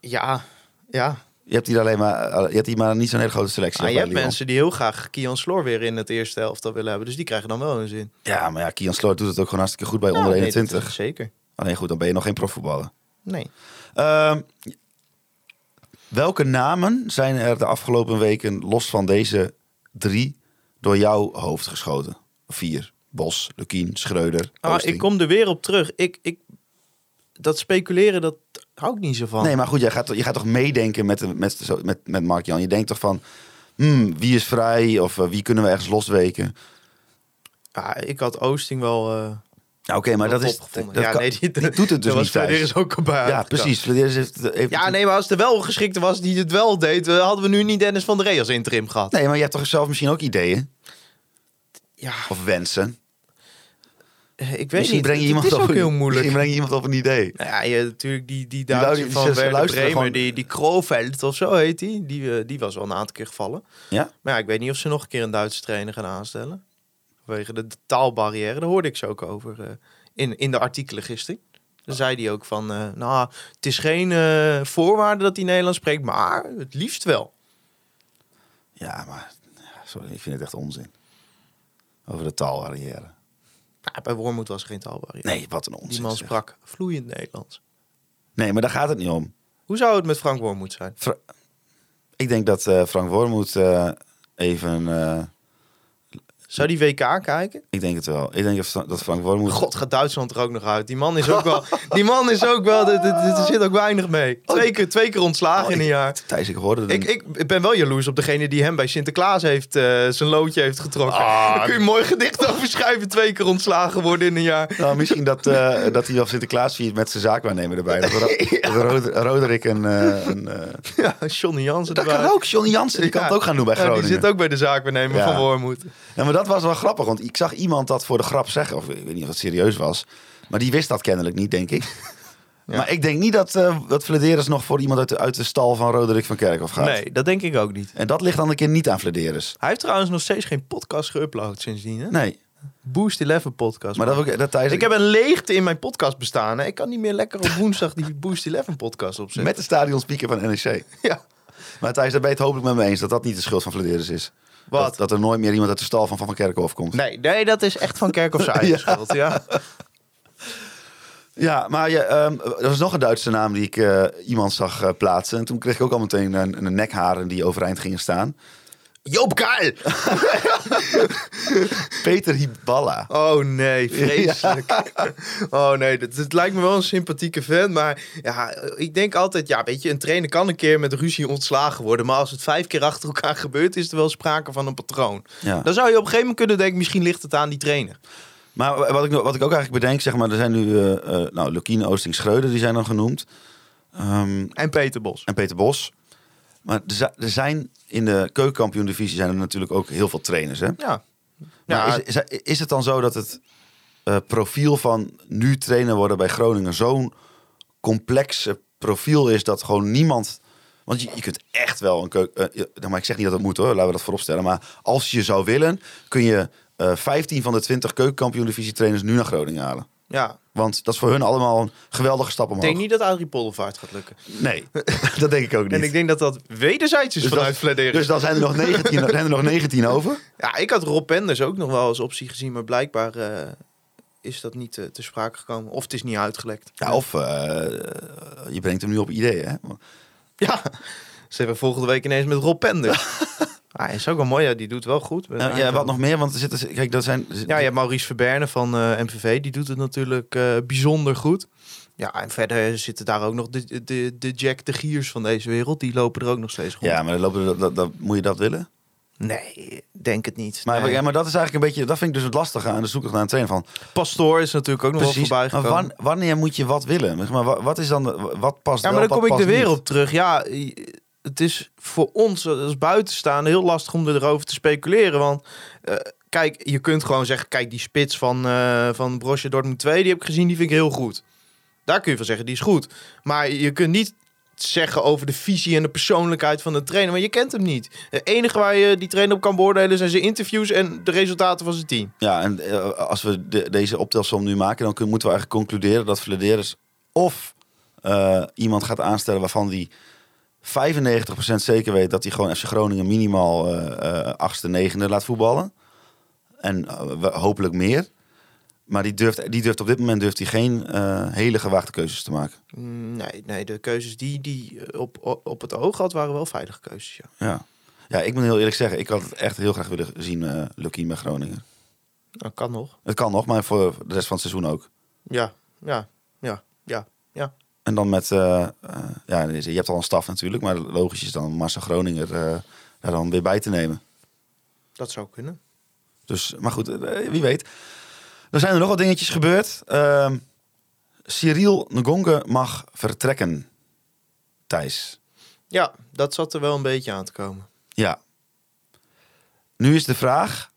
Ja, ja. Je hebt hier alleen maar, eh, je hebt hier maar niet zo'n hele grote selectie. Maar als je hebt Lyon. mensen die heel graag Kian Sloor weer in het eerste elftal willen hebben. Dus die krijgen dan wel hun zin. Ja, maar ja, Kian Sloot doet het ook gewoon hartstikke goed bij onder Ja, nee, 21. dat- zeker. Alleen goed, dan ben je nog geen profvoetballer. Nee. Ehm, welke namen zijn er de afgelopen weken, los van deze drie, door jouw hoofd geschoten? Vier. Bos, Lukien, Schreuder, Ah, ik kom er weer op terug. Ik, ik, dat speculeren, dat hou ik niet zo van. Nee, maar goed, jij gaat, je gaat toch meedenken met, met, met, met Mark-Jan. Je denkt toch van, hmm, wie is vrij of eh, wie kunnen we ergens losweken? Ja, ik had Oosting wel... eh, Ja, oké, maar dat is... dat ja, kan- nee, die, die doet het dus niet. Flederis ook al bij Ja, precies. Heeft, heeft Ja, nee, maar als er wel een geschikte was die het wel deed, eh, hadden we nu niet Dennis van der Rey als interim gehad. Nee, maar je hebt toch zelf misschien ook ideeën? Ja, Of wensen? eh, ik weet Misschien niet. breng je iemand is op ook een- heel moeilijk. Misschien breng je iemand op een idee. Nou ja, je, natuurlijk die, die die- van Werder gewoon- die, die Kroveld of zo heet die. Die, eh, die was wel een aantal keer gevallen. Ja? Maar ja, ik weet niet of ze nog een keer een Duitse trainer gaan aanstellen. Vanwege de, taalbarrière, daar hoorde ik ze ook over eh, in, in de artikelen gisteren. Dan zei hij ook van, eh, nou, het is geen eh, voorwaarde dat hij Nederlands spreekt, maar het liefst wel. Ja, maar sorry, ik vind het echt onzin. Over de taalbarrière. Nou, bij Wormoed was er geen taalbarrière. Nee, wat een onzin. Die man zeg. sprak vloeiend Nederlands. Nee, maar daar gaat het niet om. Hoe zou het met Frank Wormoed zijn? Ik denk dat eh, Frank Wormoed even... Zou die WK kijken? ik denk het wel. Ik denk dat- Frank Wormoed... God, gaat Duitsland er ook nog uit. Die man is ook wel... Die man is ook wel... Er, zit ook weinig mee. Twee keer, twee keer ontslagen Oh, in een jaar. Thijs, ik hoorde het. Ik, ik, ik ben wel jaloers op degene die hem bij Sinterklaas heeft... eh, zijn loodje heeft getrokken. Ah. Daar kun je een mooi gedicht over schrijven. Twee keer ontslagen worden in een jaar. Nou, misschien dat, eh, dat hij wel Sinterklaas viert met zijn zaakwaarnemer erbij. Dat, Rod- Roderick een... eh, Ja, Johnny Jansen Dat erbij. kan ook. Johnny Jansen, die kan het ook gaan doen bij Ja, Groningen. die zit ook bij de zaakwaarnemer Ja. van Wormoed. Ja, maar dat was wel grappig, want ik zag iemand dat voor de grap zeggen. Of ik weet niet of het serieus was. Maar die wist dat kennelijk niet, denk ik. Maar ik denk niet dat, eh dat Flederis nog voor iemand uit de, uit de stal van Roderick van Kerkhoff gaat. Nee, dat denk ik ook niet. En dat ligt dan een keer niet aan Flederis. Hij heeft trouwens nog steeds geen podcast geüpload sindsdien. Hè? Nee, Boost 11 podcast. maar dat, ook, dat Thijs... Ik heb een leegte in mijn podcast bestaan. Hè? Ik kan niet meer lekker op woensdag die Boost 11 podcast opzetten. Met de stadionspeaker van NEC. Ja. Maar Thijs, daar ben je het hopelijk met me eens dat dat niet de schuld van Flederis is. Wat? Dat, dat er nooit meer iemand uit de stal van Van Kerkhoff komt. Nee, nee, dat is echt van Kerkhoff zijn eigen schuld. Ja. Ja, maar je, ehm, er was nog een Duitse naam die ik eh, iemand zag eh, plaatsen. En toen kreeg ik ook al meteen een, een nekharen die overeind gingen staan. Joop Kuil! Peter Hiballa. Oh nee, vreselijk. Oh nee, het, lijkt me wel een sympathieke fan. Maar ja, ik denk altijd, ja, weet je, een trainer kan een keer met ruzie ontslagen worden. Maar als het vijf keer achter elkaar gebeurt, is er wel sprake van een patroon. Ja. Dan zou je op een gegeven moment kunnen denken, misschien ligt het aan die trainer. Maar wat ik, wat ik ook eigenlijk bedenk, zeg maar, er zijn nu, eh nou, Lukien, Oosting, Schreuder, die zijn dan genoemd. Ehm, En Peter Bos. en Peter Bos. Maar er zi- zijn in de keukenkampioen-divisie zijn er natuurlijk ook heel veel trainers, hè? Ja. Maar Ja, is, is, is het dan zo dat het eh, profiel van nu trainer worden bij Groningen zo'n complex profiel is dat gewoon niemand. Want je, je kunt echt wel een keuken. maar ik zeg niet dat het moet hoor, laten we dat vooropstellen. Maar als je zou willen, kun je eh 15 van de 20 keukenkampioen-divisie trainers nu naar Groningen halen. Ja. Want dat is voor hun allemaal een geweldige stap Ik omhoog. denk niet dat Adrie Poldervaart gaat lukken. Nee, dat denk ik ook niet. En ik denk dat dat wederzijds is dus, vanuit dat, Vladeren. dus dan zijn er nog 19, zijn er nog 19 over. Ja, ik had Rob Penders ook nog wel als optie gezien. Maar blijkbaar eh, is dat niet eh, te sprake gekomen. Of het is niet uitgelekt. Ja, of eh, je brengt hem nu op ideeën. Hè? Ja, ze hebben volgende week ineens met Rob Penders. ah, is ook wel mooi, ja, die doet wel goed. Ja, ja, wat nog meer? Want er zitten, kijk, dat zijn. Ja, je hebt Maurice Verberne van eh, MVV, die doet het natuurlijk eh, bijzonder goed. Ja, en verder zitten daar ook nog de, de, de Jack de Giers van deze wereld. Die lopen er ook nog steeds rond. Ja, maar dan lopen, dat, dat, dat- moet je dat willen? Nee, denk het niet. Maar, Nee. ja, maar dat is eigenlijk een beetje, dat vind ik dus het lastige aan de zoektocht naar een trainer van. Pastoor is natuurlijk ook nog wel voorbij gekomen. wan- wanneer moet je wat willen? Maar wa- wat is dan, de- wat past Ja, wel, maar dan wat kom ik er past weer op terug. Ja, het is voor ons als buitenstaande heel lastig om erover te speculeren. Want eh, kijk, je kunt gewoon zeggen... Kijk, die spits van, eh van Borussia Dortmund 2, die heb ik gezien, die vind ik heel goed. Daar kun je van zeggen, die is goed. Maar je kunt niet zeggen over de visie en de persoonlijkheid van de trainer. Want je kent hem niet. Het enige waar je die trainer op kan beoordelen... zijn zijn interviews en de resultaten van zijn team. Ja, en eh, als we de- deze optelsom nu maken, dan moeten we eigenlijk concluderen dat Vladeris of iemand gaat aanstellen waarvan die 95% zeker weet dat hij gewoon FC Groningen minimaal eh eh, achtste, negende laat voetballen. En eh, hopelijk meer. Maar die durft, die durft op dit moment durft hij geen hele gewaagde keuzes te maken. Nee, nee de keuzes die die op, op, het oog had... waren wel veilige keuzes, ja. Ja. ja, ik moet heel eerlijk zeggen, ik had het echt heel graag willen zien, Lucky bij Groningen. Dat kan nog. Het kan nog, maar voor de rest van het seizoen ook. Ja, ja, ja, ja, ja. En dan met, eh, eh, ja, je hebt al een staf natuurlijk, maar logisch is dan Marcel Groninger eh, daar dan weer bij te nemen. Dat zou kunnen. Dus, maar goed, wie weet. Er zijn er nog wat dingetjes gebeurd. Ehm Cyril Ngonge mag vertrekken. Thijs. Ja, dat zat er wel een beetje aan te komen. Ja. Nu is de vraag: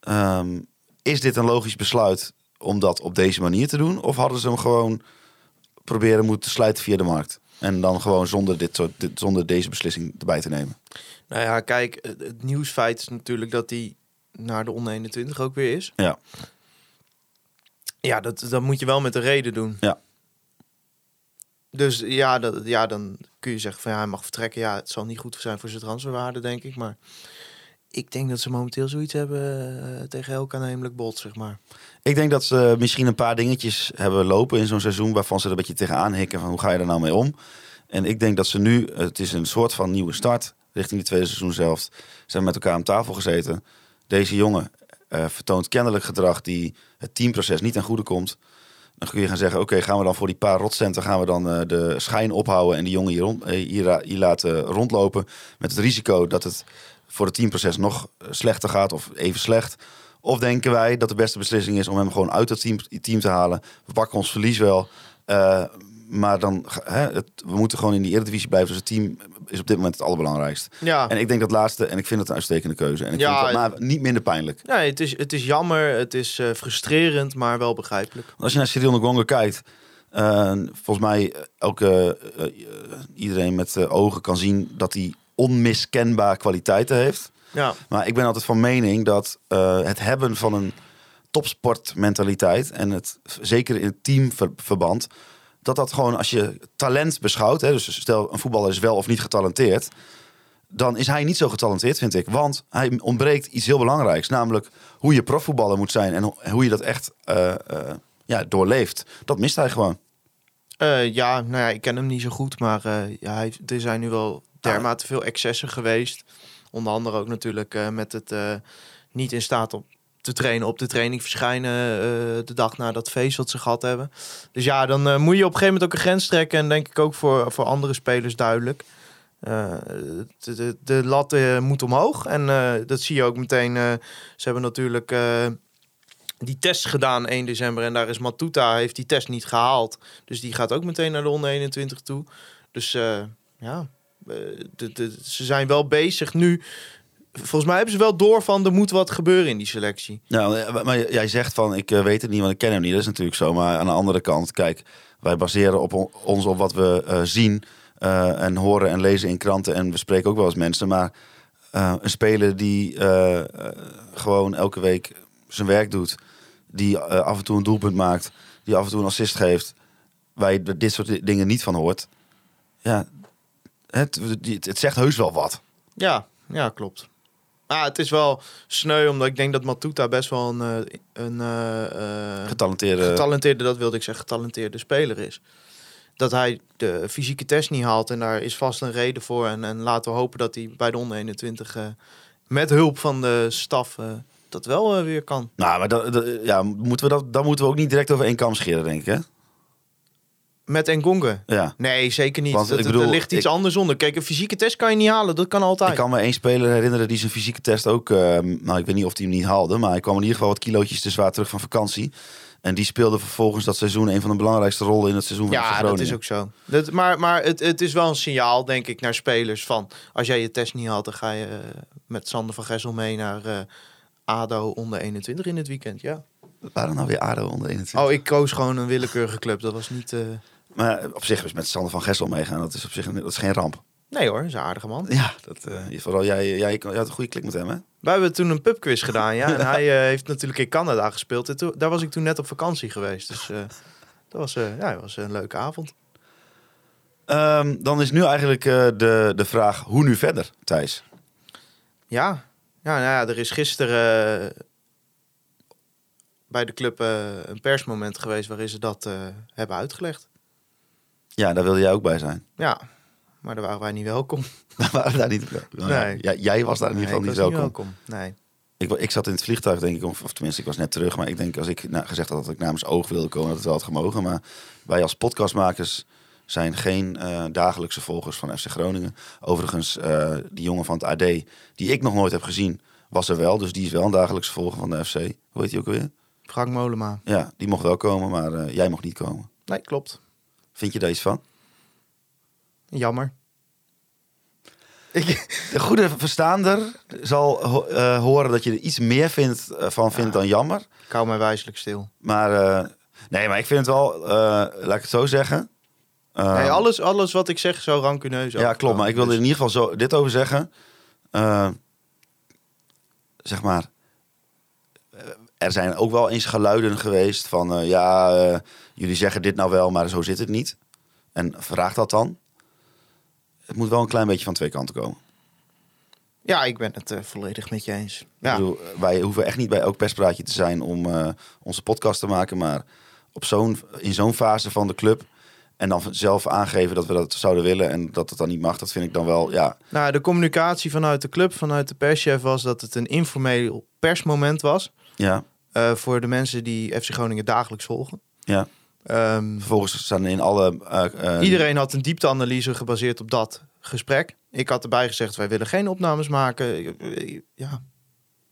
ehm, is dit een logisch besluit om dat op deze manier te doen? Of hadden ze hem gewoon proberen moeten sluiten via de markt? En dan gewoon zonder, dit soort, dit, zonder deze beslissing erbij te nemen. Nou ja, kijk, het, het nieuwsfeit is natuurlijk dat hij naar de onder 21 ook weer is. Ja. Ja, dat, dat moet je wel met een reden doen. Ja. Dus ja, dat, ja, dan kun je zeggen van ja, hij mag vertrekken. Ja, het zal niet goed zijn voor zijn transferwaarde, denk ik. Maar ik denk dat ze momenteel zoiets hebben eh, tegen elk aannemelijk bot, zeg maar. Ik denk dat ze misschien een paar dingetjes hebben lopen in zo'n seizoen waarvan ze er een beetje tegenaan hikken van hoe ga je er nou mee om. En ik denk dat ze nu, het is een soort van nieuwe start richting de tweede seizoen zelf. Ze hebben met elkaar aan tafel gezeten. Deze jongen eh, vertoont kennelijk gedrag die het teamproces niet ten goede komt. Dan kun je gaan zeggen, oké, gaan we dan voor die paar rotcenten gaan we dan eh, de schijn ophouden en die jongen hier, rond, hier, hier laten rondlopen. Met het risico dat het voor het teamproces nog eh, slechter gaat of even slecht. Of denken wij dat de beste beslissing is om hem gewoon uit het team, team te halen. We pakken ons verlies wel. eh, maar dan, hè, het, we moeten gewoon in die Eredivisie blijven. Dus het team is op dit moment het allerbelangrijkste. Ja, En ik denk dat laatste, en ik vind het een uitstekende keuze. En ik Ja, vind het maar niet minder pijnlijk. nee, het, is, het is jammer, het is eh, frustrerend, maar wel begrijpelijk. Want als je naar Cyril Ngonga kijkt, volgens mij elke, iedereen met ogen kan zien dat hij onmiskenbaar kwaliteiten heeft. Ja, Maar ik ben altijd van mening dat eh, het hebben van een topsportmentaliteit en het zeker in het teamverband, dat dat gewoon als je talent beschouwt, hè, dus stel een voetballer is wel of niet getalenteerd, dan is hij niet zo getalenteerd, vind ik. Want hij ontbreekt iets heel belangrijks, namelijk hoe je profvoetballer moet zijn en ho- hoe je dat echt eh, eh, ja, doorleeft. Dat mist hij gewoon. Ja, nou ja, ik ken hem niet zo goed, maar ja, hij, er zijn nu wel dermate veel excessen geweest. Onder andere ook natuurlijk eh, met het eh, niet in staat om te trainen op de training verschijnen eh, de dag na dat feest wat ze gehad hebben. Dus ja, dan moet je op een gegeven moment ook een grens trekken. En denk ik ook voor, voor andere spelers duidelijk. De, de, de lat moet omhoog. En dat zie je ook meteen. ze hebben natuurlijk die test gedaan 1 december. En daar is Matuta, heeft die test niet gehaald. Dus die gaat ook meteen naar de onder 21 toe. Dus ja, de, ze zijn wel bezig nu. Volgens mij hebben ze wel door van er moet wat gebeuren in die selectie. Ja, maar jij zegt van ik eh, weet het niet, want ik ken hem niet. Dat is natuurlijk zo. Maar aan de andere kant, kijk, wij baseren op on- ons op wat we eh, zien eh, en horen en lezen in kranten. En we spreken ook wel eens mensen. Maar eh, een speler die eh, eh, gewoon elke week zijn werk doet, die eh, af en toe een doelpunt maakt, die af en toe een assist geeft, waar je dit soort dingen niet van hoort. Ja, het, het, het zegt heus wel wat. Ja, ja, klopt. Ah, het is wel sneu, omdat ik denk dat Matuta best wel een, eh, een eh, eh, Getalenteerde. getalenteerde, dat wilde ik zeggen, getalenteerde speler is. Dat hij de fysieke test niet haalt en daar is vast een reden voor. En, en laten we hopen dat hij bij de onder 21 eh, met hulp van de staf dat wel weer kan. Nou, maar dat, dat- ja, moeten we dat, dan moeten we ook niet direct over één kam scheren, denk ik. Hè? Met Engonge. Ja. Nee, zeker niet. Want Dat- ik bedoel, er ligt iets ik- anders onder. Kijk, een fysieke test kan je niet halen. Dat kan altijd. Ik kan me één speler herinneren die zijn fysieke test ook... eh, nou, ik weet niet of hij hem niet haalde... maar hij kwam in ieder geval wat kilootjes te zwaar terug van vakantie. En die speelde vervolgens dat seizoen... een van de belangrijkste rollen in het seizoen van Ja, Groningen. dat is ook zo. Dat, maar maar het, het is wel een signaal, denk ik, naar spelers van... als jij je test niet had, dan ga je eh, met Sander van Gessel mee naar eh, ADO onder 21 in het weekend. Ja. Waarom nou weer ADO onder 21? Oh, ik koos gewoon een willekeurige club. Dat was niet... Maar op zich is met Sander van Gessel meegaan. Dat is op zich dat is geen ramp. Nee hoor, is een aardige man. Ja, dat, eh, vooral jij, jij, jij had een goede klik met hem, hè? Wij hebben toen een pubquiz gedaan, ja. En hij eh, heeft natuurlijk in Canada gespeeld. En toen, daar was ik toen net op vakantie geweest. Dus eh, dat was, ja, was een leuke avond. Ehm, dan is nu eigenlijk de, de vraag, hoe nu verder, Thijs? Ja, ja, nou ja er is gisteren bij de club een persmoment geweest waarin ze dat hebben uitgelegd. Ja, daar wilde jij ook bij zijn. Ja, maar daar waren wij niet welkom. We waren daar niet... Ja, Nee. ja, jij was daar in ieder geval Nee, niet was welkom. Nee. Ik, ik zat in het vliegtuig, denk ik, of, of tenminste, ik was net terug. Maar ik denk, als ik nou, gezegd had dat ik namens Oog wilde komen, dat het wel had gemogen. Maar wij als podcastmakers zijn geen eh, dagelijkse volgers van FC Groningen. Overigens, eh, die jongen van het AD, die ik nog nooit heb gezien, was er wel. Dus die is wel een dagelijkse volger van de FC. Hoe heet die ook alweer? Frank Molema. Ja, die mocht wel komen, maar eh, jij mocht niet komen. Nee, klopt. Vind je daar iets van? Jammer. Ik, De goede verstaander zal ho- eh, horen dat je er iets meer vindt, eh, van vindt dan jammer. ik hou mij wijselijk stil. Maar eh, nee, maar ik vind het wel, laat ik het zo zeggen. Nee, alles, alles wat ik zeg zo rancuneus. ja, klopt. Maar ik wilde Dus- in ieder geval zo, dit over zeggen. Zeg maar, er zijn ook wel eens geluiden geweest van, eh, ja, eh, jullie zeggen dit nou wel, maar zo zit het niet. En vraag dat dan. Het moet wel een klein beetje van twee kanten komen. Ja, ik ben het eh, volledig met je eens. Ja, bedoel, wij hoeven echt niet bij elk perspraatje te zijn om onze podcast te maken. Maar op zo'n, in zo'n fase van de club. En dan zelf aangeven dat we dat zouden willen en dat het dan niet mag. Dat vind ik dan wel, ja. Nou, de communicatie vanuit de club, vanuit de perschef was dat het een informeel persmoment was. Ja, eh, voor de mensen die FC Groningen dagelijks volgen. ja. Ehm, Vervolgens staan in alle... eh, eh, iedereen had een diepteanalyse gebaseerd op dat gesprek. Ik had erbij gezegd, wij willen geen opnames maken. Ja,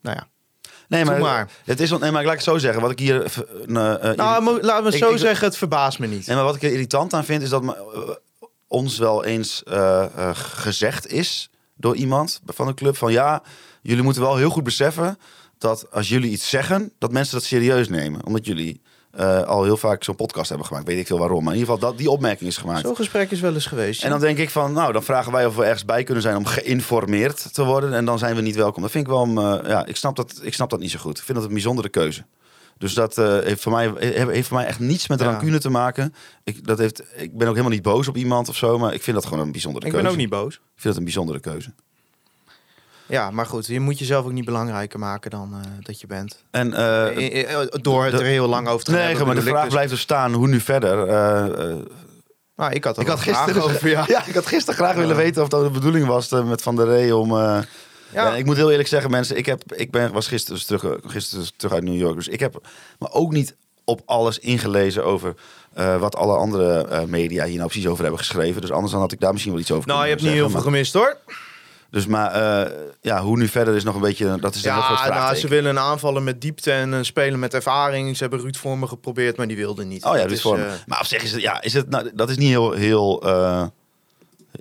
nou ja. Nee, maar. Het is, nee, maar laat ik het zo zeggen. Wat ik hier... Nou, het Ik- zo ik- zeggen, het verbaast me niet. Nee, maar wat ik er irritant aan vind, is dat me, ons wel eens gezegd is door iemand van de club van ja, jullie moeten wel heel goed beseffen dat als jullie iets zeggen, dat mensen dat serieus nemen. Omdat jullie eh, al heel vaak zo'n podcast hebben gemaakt. Weet ik veel waarom. Maar in ieder geval, dat, die opmerking is gemaakt. Zo'n gesprek is wel eens geweest. En dan denk ik van, nou, dan vragen wij of we ergens bij kunnen zijn om geïnformeerd te worden. En dan zijn we niet welkom. Dat vind ik wel, eh, ja, ik snap, dat, ik snap dat niet zo goed. Ik vind dat een bijzondere keuze. Dus dat eh, heeft, voor mij, heeft, voor mij echt niets met Ja. rancune te maken. Ik, dat heeft, ik ben ook helemaal niet boos op iemand of zo. Maar ik vind dat gewoon een bijzondere ik keuze. ben ook niet boos. Ik vind dat een bijzondere keuze. Ja, maar goed, je moet jezelf ook niet belangrijker maken dan eh, dat je bent. En, eh, Eh, door het er heel lang over te gaan nee, hebben, maar de vraag dus. blijft dus staan, hoe nu verder? Eh, Nou, ik had er ik had gisteren, over, ja. ja. ik had gisteren graag willen weten of dat de bedoeling was met Van der Rey om, Ja. Ja, ik moet heel eerlijk zeggen, mensen, ik, heb, ik ben, was gisteren, dus terug, gisteren dus terug uit New York. Dus ik heb me ook niet op alles ingelezen over wat alle andere media hier nou precies over hebben geschreven. Dus anders dan had ik daar misschien wel iets over Nou, je hebt niet heel veel gemist hoor. Dus maar eh, ja, hoe nu verder is nog een beetje, dat is een groot Ja, nou, vraagteken. ze willen aanvallen met diepte en een spelen met ervaring. Ze hebben Ruud Vormer geprobeerd, maar die wilde niet. Oh ja, dit is, vorm. eh, maar op zich is het, ja, is het, nou, dat is niet heel, heel, eh,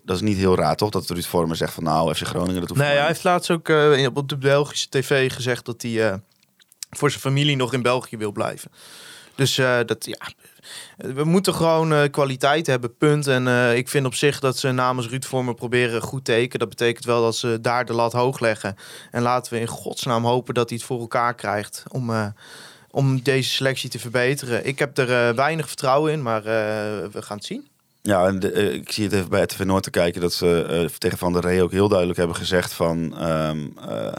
dat is niet heel raar, toch? Dat Ruud Vormer zegt van, nou, FC Groningen, dat hoeft Nee, voor hij heeft laatst ook eh, op de Belgische tv gezegd dat hij eh, voor zijn familie nog in België wil blijven. Dus eh, dat, ja, we moeten gewoon eh, kwaliteit hebben, punt. En eh, ik vind op zich dat ze namens Ruud Vormer proberen goed teken. Dat betekent wel dat ze daar de lat hoog leggen. En laten we in godsnaam hopen dat hij het voor elkaar krijgt om, eh, om deze selectie te verbeteren. Ik heb er eh, weinig vertrouwen in, maar eh, we gaan het zien. Ja, en eh, ik zie het even bij RTV Noord te kijken dat ze eh, tegen Van der Rey ook heel duidelijk hebben gezegd van ehm, eh,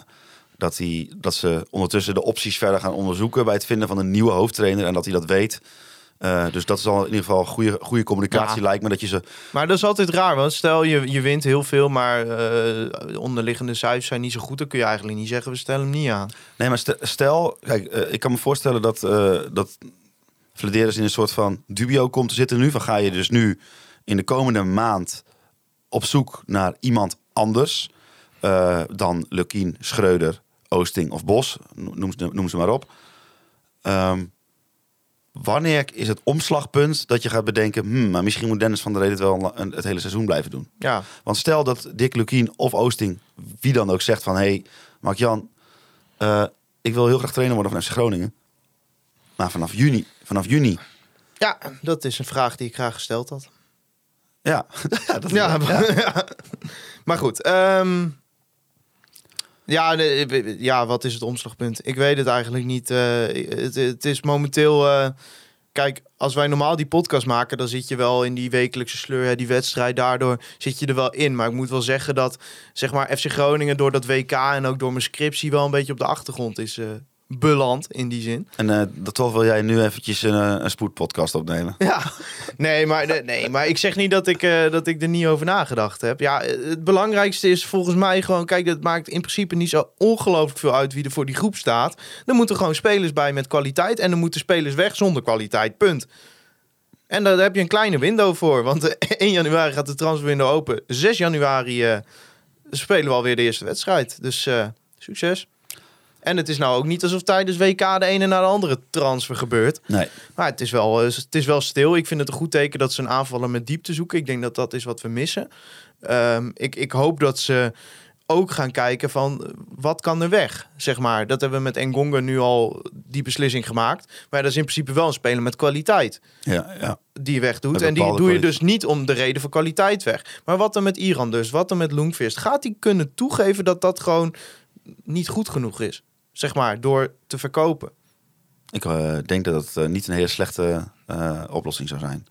dat, hij, dat ze ondertussen de opties verder gaan onderzoeken bij het vinden van een nieuwe hoofdtrainer en dat hij dat weet. Eh, dus dat is al in ieder geval goede, goede communicatie Ja. lijkt me dat je ze. Maar dat is altijd raar, want stel je, je wint heel veel, maar eh, onderliggende cijfers zijn niet zo goed, dan kun je eigenlijk niet zeggen we stellen hem niet aan. Nee, maar stel, kijk, eh, ik kan me voorstellen dat dat in een soort van dubio komt te zitten nu. Van ga je dus nu in de komende maand op zoek naar iemand anders dan Lukien, Schreuder, Oosting of Bos, noem ze, noem ze maar op. Ehm, wanneer is het omslagpunt dat je gaat bedenken, hmm, maar misschien moet Dennis van der Reden het wel een- het hele seizoen blijven doen? Ja, Want stel dat Dick Lukien of Oosting, wie dan ook, zegt van... hé, hey, Mark-Jan, eh, ik wil heel graag trainer worden van FC Groningen. Maar vanaf juni, vanaf juni, ja, dat is een vraag die ik graag gesteld had. ja. ja, dat, Ja, ja. maar, ja. maar goed. ehm, ja, ja, wat is het omslagpunt? Ik weet het eigenlijk niet. eh, het, het is momenteel... eh, kijk, als wij normaal die podcast maken... dan zit je wel in die wekelijkse sleur, hè, die wedstrijd. Daardoor zit je er wel in. Maar ik moet wel zeggen dat zeg maar, FC Groningen... door dat WK en ook door mijn scriptie... wel een beetje op de achtergrond is eh, beland in die zin. En eh, dat toch wil jij nu eventjes een, eh, een spoedpodcast opnemen. Ja, nee, maar, nee, nee, maar ik zeg niet dat ik, eh, dat ik er niet over nagedacht heb. Ja, het belangrijkste is volgens mij gewoon... Kijk, het maakt in principe niet zo ongelooflijk veel uit wie er voor die groep staat. Er moeten gewoon spelers bij met kwaliteit... en er moeten spelers weg zonder kwaliteit, punt. En daar heb je een kleine window voor. Want eh, 1 januari gaat de transferwindow open. 6 januari spelen we alweer de eerste wedstrijd. Dus succes. En het is nou ook niet alsof tijdens WK de ene naar de andere transfer gebeurt. Nee. Maar het is, wel, eh, het is wel stil. Ik vind het een goed teken dat ze een aanvaller met diepte zoeken. Ik denk dat dat is wat we missen. Ehm, ik, ik hoop dat ze ook gaan kijken van wat kan er weg, zeg maar. Dat hebben we met Engonga nu al die beslissing gemaakt. Maar dat is in principe wel een speler met kwaliteit Ja, ja. die je wegdoet. Met En die doe je dus niet om de reden van kwaliteit weg. Maar wat dan met Iran dus? Wat dan met Loengvist? Gaat hij kunnen toegeven dat dat gewoon niet goed genoeg is? Zeg maar, door te verkopen. Ik eh, denk dat het eh, niet een hele slechte eh, oplossing zou zijn.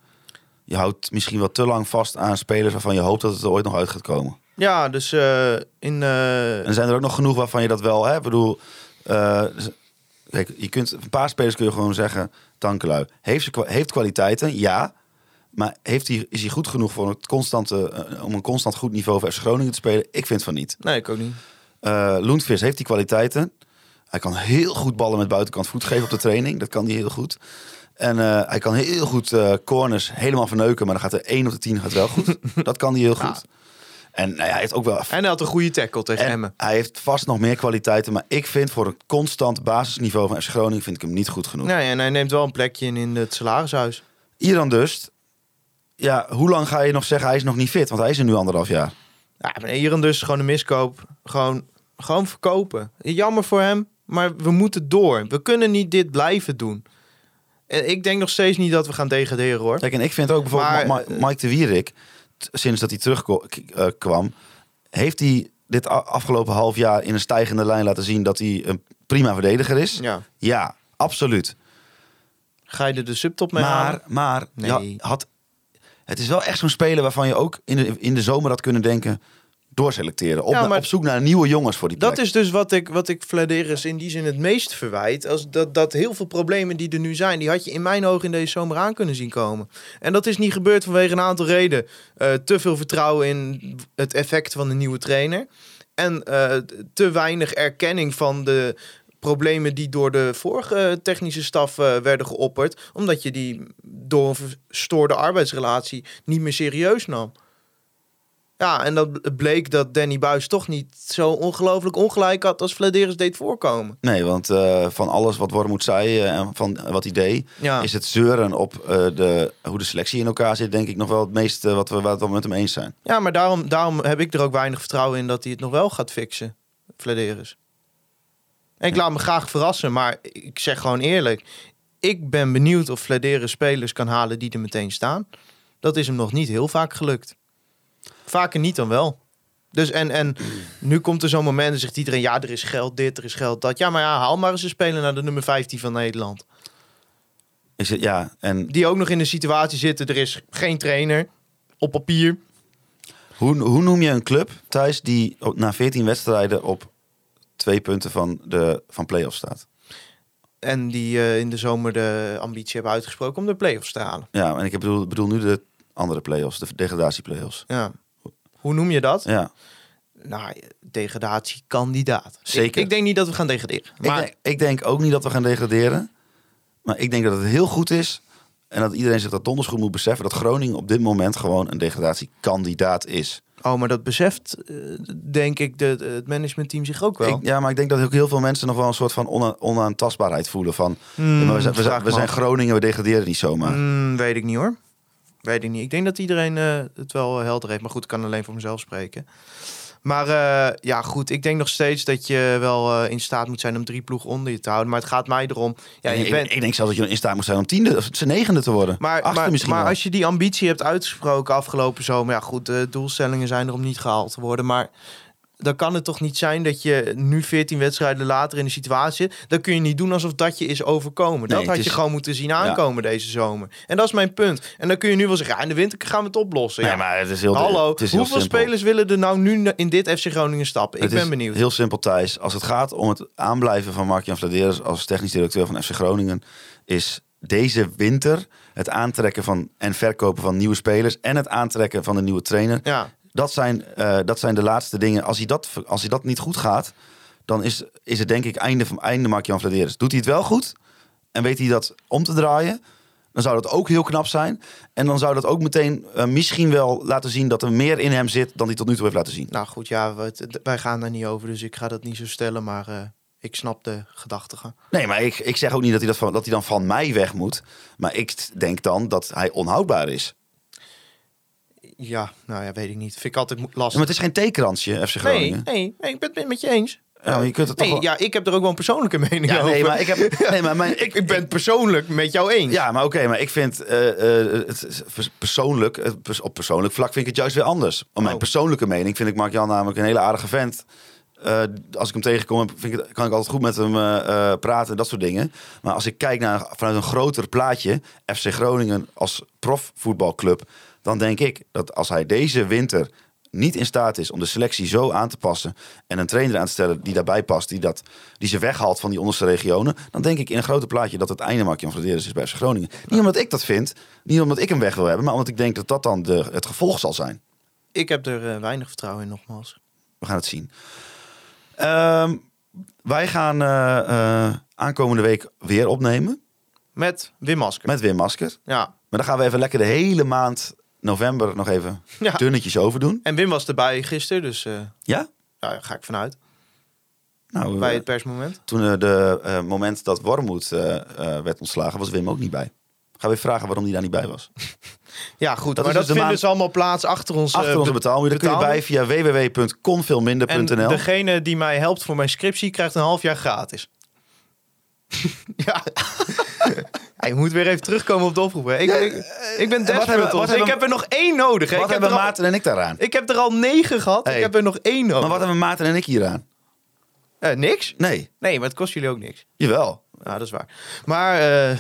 Je houdt misschien wel te lang vast aan spelers waarvan je hoopt dat het er ooit nog uit gaat komen. Ja, dus in... En zijn er ook nog genoeg waarvan je dat wel, hè? Ik bedoel, kijk, je kunt een paar spelers kun je gewoon zeggen, Tankelui heeft ze heeft kwaliteiten, ja, maar heeft hij is hij goed genoeg voor het constante om een constant goed niveau voor FC Groningen te spelen? Ik vind van niet. Nee, ik ook niet. Loentvis heeft die kwaliteiten. Hij kan heel goed ballen met buitenkant voet geven op de training. Dat kan hij heel goed. En eh, hij kan heel goed eh, corners helemaal verneuken. Maar dan gaat er 1 op de 10 gaat wel goed. dat kan hij heel goed. En nou ja, hij heeft ook wel En hij had een goede tackle tegen en Emmen. hij heeft vast nog meer kwaliteiten. Maar ik vind voor een constant basisniveau van FC Groningen... vind ik hem niet goed genoeg. Nee, en hij neemt wel een plekje in, in het salarishuis. Iran dus. Ja, hoe lang ga je nog zeggen hij is nog niet fit? Want hij is er nu anderhalf jaar. Ja, maar Iran dus gewoon een miskoop. Gewoon, gewoon verkopen. Jammer voor hem, maar we moeten door. We kunnen niet dit blijven doen. En ik denk nog steeds niet dat we gaan degraderen hoor. Kijk, en ik vind ook bijvoorbeeld Maar, Ma- Ma- Mike de Wierik... sinds dat hij terugkwam... heeft hij dit afgelopen half jaar in een stijgende lijn laten zien... dat hij een prima verdediger is? Ja. Ja, absoluut. Ga je er de subtop mee Maar, halen? maar Nee. had, het is wel echt zo'n speler waarvan je ook in de, in de zomer had kunnen denken... doorselecteren. Op, Ja, na- maar- op zoek naar nieuwe jongens voor die plek. Dat is dus wat ik, wat ik Vladeris in die zin het meest verwijt. Als dat, dat heel veel problemen die er nu zijn, die had je in mijn ogen in deze zomer aan kunnen zien komen. En dat is niet gebeurd vanwege een aantal redenen. Eh, te veel vertrouwen in het effect van de nieuwe trainer. En eh, te weinig erkenning van de problemen die door de vorige technische staf eh, werden geopperd. Omdat je die door een verstoorde arbeidsrelatie niet meer serieus nam. Ja, en dat bleek dat Danny Buis toch niet zo ongelooflijk ongelijk had als Vladeris deed voorkomen. Nee, want eh, van alles wat Wormoed zei eh, en van wat hij deed, Ja, is het zeuren op eh, de, hoe de selectie in elkaar zit, denk ik nog wel het meeste wat we, wat we met hem eens zijn. ja maar daarom, daarom heb ik er ook weinig vertrouwen in dat hij het nog wel gaat fixen, Vladeris. En ik laat me graag verrassen, maar ik zeg gewoon eerlijk. Ik ben benieuwd of Vladeris spelers kan halen die er meteen staan. Dat is hem nog niet heel vaak gelukt. Vaker niet dan wel. Dus en, en nu komt er zo'n moment en zegt iedereen... ja, er is geld dit, er is geld dat. Ja, maar ja, haal maar eens een speler naar de nummer 15 van Nederland. Is het, ja, en Die ook nog in de situatie zitten, er is geen trainer op papier. hoe, hoe noem je een club, Thijs, die na 14 wedstrijden op twee punten van de van play-off staat? En die eh, in de zomer de ambitie hebben uitgesproken om de play-offs te halen. Ja, en ik bedoel, bedoel nu de andere play-offs, de degradatieplay-offs. Ja. Hoe noem je dat? Ja, Nou, degradatiekandidaat. Zeker. Ik, ik denk niet dat we gaan degraderen. ik, denk, ik denk ook niet dat we gaan degraderen. Maar ik denk dat het heel goed is. En dat iedereen zich dat donders goed moet beseffen. Dat Groningen op dit moment gewoon een degradatiekandidaat is. Oh, maar dat beseft, eh, denk ik, de, het managementteam zich ook wel. Ik, ja, maar ik denk dat ook heel veel mensen nog wel een soort van ona- onaantastbaarheid voelen. Van, Hmm, we zijn, we zijn, vraag we me zijn af. Groningen, we degraderen niet zomaar. Hmm, weet ik niet hoor. Weet ik niet. Ik denk dat iedereen eh, het wel helder heeft. Maar goed, ik kan alleen voor mezelf spreken. Maar eh, ja, goed. Ik denk nog steeds dat je wel eh, in staat moet zijn om drie ploegen onder je te houden. Maar het gaat mij erom. Ja, je ik, bent, ik denk zelfs dat je in staat moet zijn om tiende of zijn negende te worden. Maar, maar, misschien maar wel. als je die ambitie hebt uitgesproken afgelopen zomer, ja goed, de doelstellingen zijn er om niet gehaald te worden, maar dan kan het toch niet zijn dat je nu 14 wedstrijden later in de situatie zit. Dan kun je niet doen alsof dat je is overkomen. Dat had je gewoon moeten zien aankomen deze zomer. En dat is mijn punt. En dan kun je nu wel zeggen, ja, in de winter gaan we het oplossen. Nee, ja. maar het is heel, Hallo, het is hoeveel spelers willen er nou nu in dit FC Groningen stappen? Ik Het ben is benieuwd. Heel simpel, Thijs. Als het gaat om het aanblijven van Mark-Jan Vladeres als technisch directeur van FC Groningen, is deze winter het aantrekken van en verkopen van nieuwe spelers en het aantrekken van een nieuwe trainer. Ja, Dat zijn, eh, dat zijn de laatste dingen. Als hij dat, als hij dat niet goed gaat, dan is, is het denk ik einde van einde Mark-Jan Vladeres. Doet hij het wel goed en weet hij dat om te draaien, dan zou dat ook heel knap zijn. En dan zou dat ook meteen eh, misschien wel laten zien dat er meer in hem zit dan hij tot nu toe heeft laten zien. nou goed, ja, wij gaan daar niet over, dus ik ga dat niet zo stellen, maar eh, ik snap de gedachtegang. Nee, maar ik, ik zeg ook niet dat hij, dat, van, dat hij dan van mij weg moet. Maar ik denk dan dat hij onhoudbaar is. Ja, nou ja, weet ik niet. Vind ik altijd Ja, lastig. maar het is geen theekransje, FC Nee, Groningen. nee, nee, ik ben het met je eens. Ja, maar je kunt het toch Nee, wel- ja, ik heb er ook wel een persoonlijke mening Ja, over. nee, maar ik heb... Nee, maar mijn, ik, ik ben het persoonlijk met jou eens. Ja, maar oké, maar ik vind eh, eh, het persoonlijk, pers- op persoonlijk vlak vind ik het juist weer anders. Op mijn Oh. persoonlijke mening vind ik Mark-Jan namelijk een hele aardige vent. Eh, als ik hem tegenkom, vind ik, kan ik altijd goed met hem praten en dat soort dingen. Maar als ik kijk naar vanuit een groter plaatje, FC Groningen als profvoetbalclub, dan denk ik dat als hij deze winter niet in staat is om de selectie zo aan te passen en een trainer aan te stellen die daarbij past, die, dat, die ze weghaalt van die onderste regionen, dan denk ik in een groter plaatje dat het einde Mark-Jan Vladeris is bij FC Groningen. Niet omdat ik dat vind, niet omdat ik hem weg wil hebben, maar omdat ik denk dat dat dan de, het gevolg zal zijn. Ik heb er eh, weinig vertrouwen in, nogmaals. We gaan het zien. Ehm, wij gaan eh, eh, aankomende week weer opnemen Met Wim Masker. met Wim Masker. Ja. Maar dan gaan we even lekker de hele maand november nog even ja. dunnetjes over doen. En Wim was erbij gisteren, dus eh Ja? ja, daar ga ik vanuit. Nou, Bij eh, het persmoment. toen eh, de moment dat Wormoed werd ontslagen, was Wim ook niet bij. Gaan we even vragen waarom hij daar niet bij was. Ja, goed. dat maar is dat dus allemaal plaats achter ons. Achter onze be- betaalmuur. Daar kun je bij via En www.konveelminder.nl. degene die mij helpt voor mijn scriptie krijgt een half jaar gratis. ja. Hij moet weer even terugkomen op de oproep. hè. Ik, ik, ik ben wat desperate. hebben-. Ik heb er nog één nodig. hè. Wat Ik heb, hebben Maarten en ik daaraan? ik heb er al negen gehad. Hey. Ik heb er nog één nodig. Maar wat hebben Maarten en ik hieraan? Eh, niks? Nee, Nee, maar het kost jullie ook niks. jawel. Ja, dat is waar. Maar eh,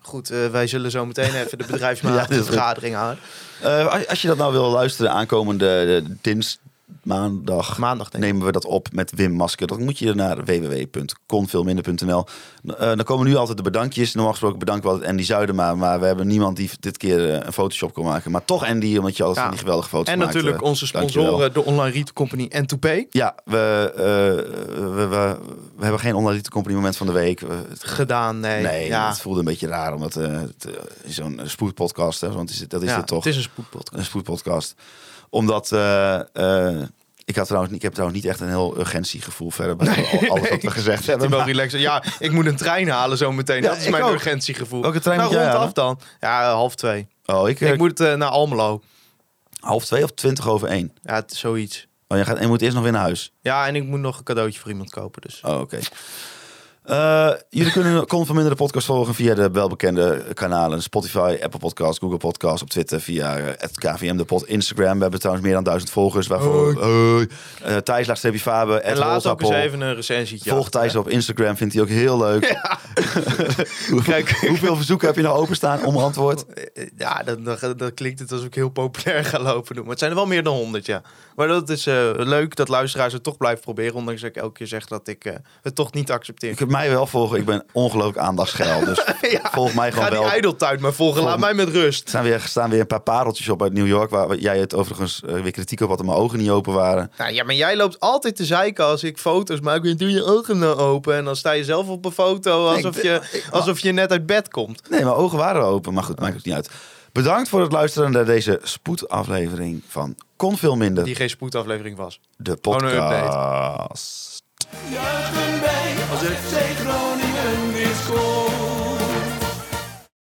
goed, eh, wij zullen zo meteen even de Ja, bedrijfsmatige goed. vergadering houden. Eh, als- je dat nou wil luisteren aankomende eh, dins, maandag, Maandag, nemen we dat op met Wim Masker. Dan moet je naar www.konveelminder.nl. Eh, dan komen nu altijd de bedankjes. Normaal gesproken bedanken we altijd Andy Zuidema. Maar we hebben niemand die dit keer eh, een Photoshop kon maken. Maar toch Andy, omdat je altijd Ja. die geweldige foto's En maakt. natuurlijk eh, onze dankjewel. sponsoren, de online retail company N2P. Ja, we, we, we, we hebben geen online compliment van de week. Gedaan, nee. Nee, ja. het voelde een beetje raar, omdat is zo'n spoedpodcast, hè, want is dat is ja, het toch? Het is een spoedpodcast. een spoedpodcast. Omdat eh, eh, ik had trouwens, ik heb trouwens niet echt een heel urgentiegevoel verder bij al- alles wat we gezegd hebben. wel relaxen. Ja, ik moet een trein halen zo meteen. Ja, dat is mijn ook. urgentiegevoel. Welke trein nou, moet rond halen? af dan. Ja, half twee. Oh, ik, Ik moet eh, naar Almelo. half twee of twintig over één. Ja, zoiets. Oh, je gaat, en je moet eerst nog weer naar huis. Ja, en ik moet nog een cadeautje voor iemand kopen. Dus. Oh, oké. Eh, jullie kunnen Kon van Minder de podcast volgen via de welbekende kanalen Spotify, Apple Podcasts, Google Podcasts, op Twitter via eh, het KVM de pod, Instagram. We hebben trouwens meer dan duizend volgers. Waarvoor Hoi. Eh, Thijs laagstreepje Faber, en laat ook eens even een recensietje. Volg achter, Thijs hè. op Instagram, vindt hij ook heel leuk. Kijk, Hoeveel verzoeken heb je nou openstaan om antwoord? Ja, dan, dan, dan klinkt het alsof ik heel populair ga lopen doen. Maar het zijn er wel meer dan honderd, ja. Maar dat is eh, leuk dat luisteraars het toch blijven proberen. Ondanks dat ik elke keer zeg dat ik eh, het toch niet accepteer. Mij wel volgen. Ik ben ongelooflijk aandachtsgeil. Dus Ja, volg mij Ga gewoon die wel. ijdeltuin maar volgen. Volg Laat mij met rust. Er staan weer, staan weer een paar pareltjes op uit New York. Waar jij het overigens eh, weer kritiek op had dat mijn ogen niet open waren. Nou, ja, maar jij loopt altijd te zeiken als ik foto's maak. Doe je ogen nou open. En dan sta je zelf op een foto alsof, je, alsof je net uit bed komt. Nee, mijn ogen waren open. Maar goed, maakt het niet uit. Bedankt voor het luisteren naar deze spoedaflevering van Kon Veel Minder. Die geen spoedaflevering was. De podcast. Juichen wij als FC Groningen weer scoort.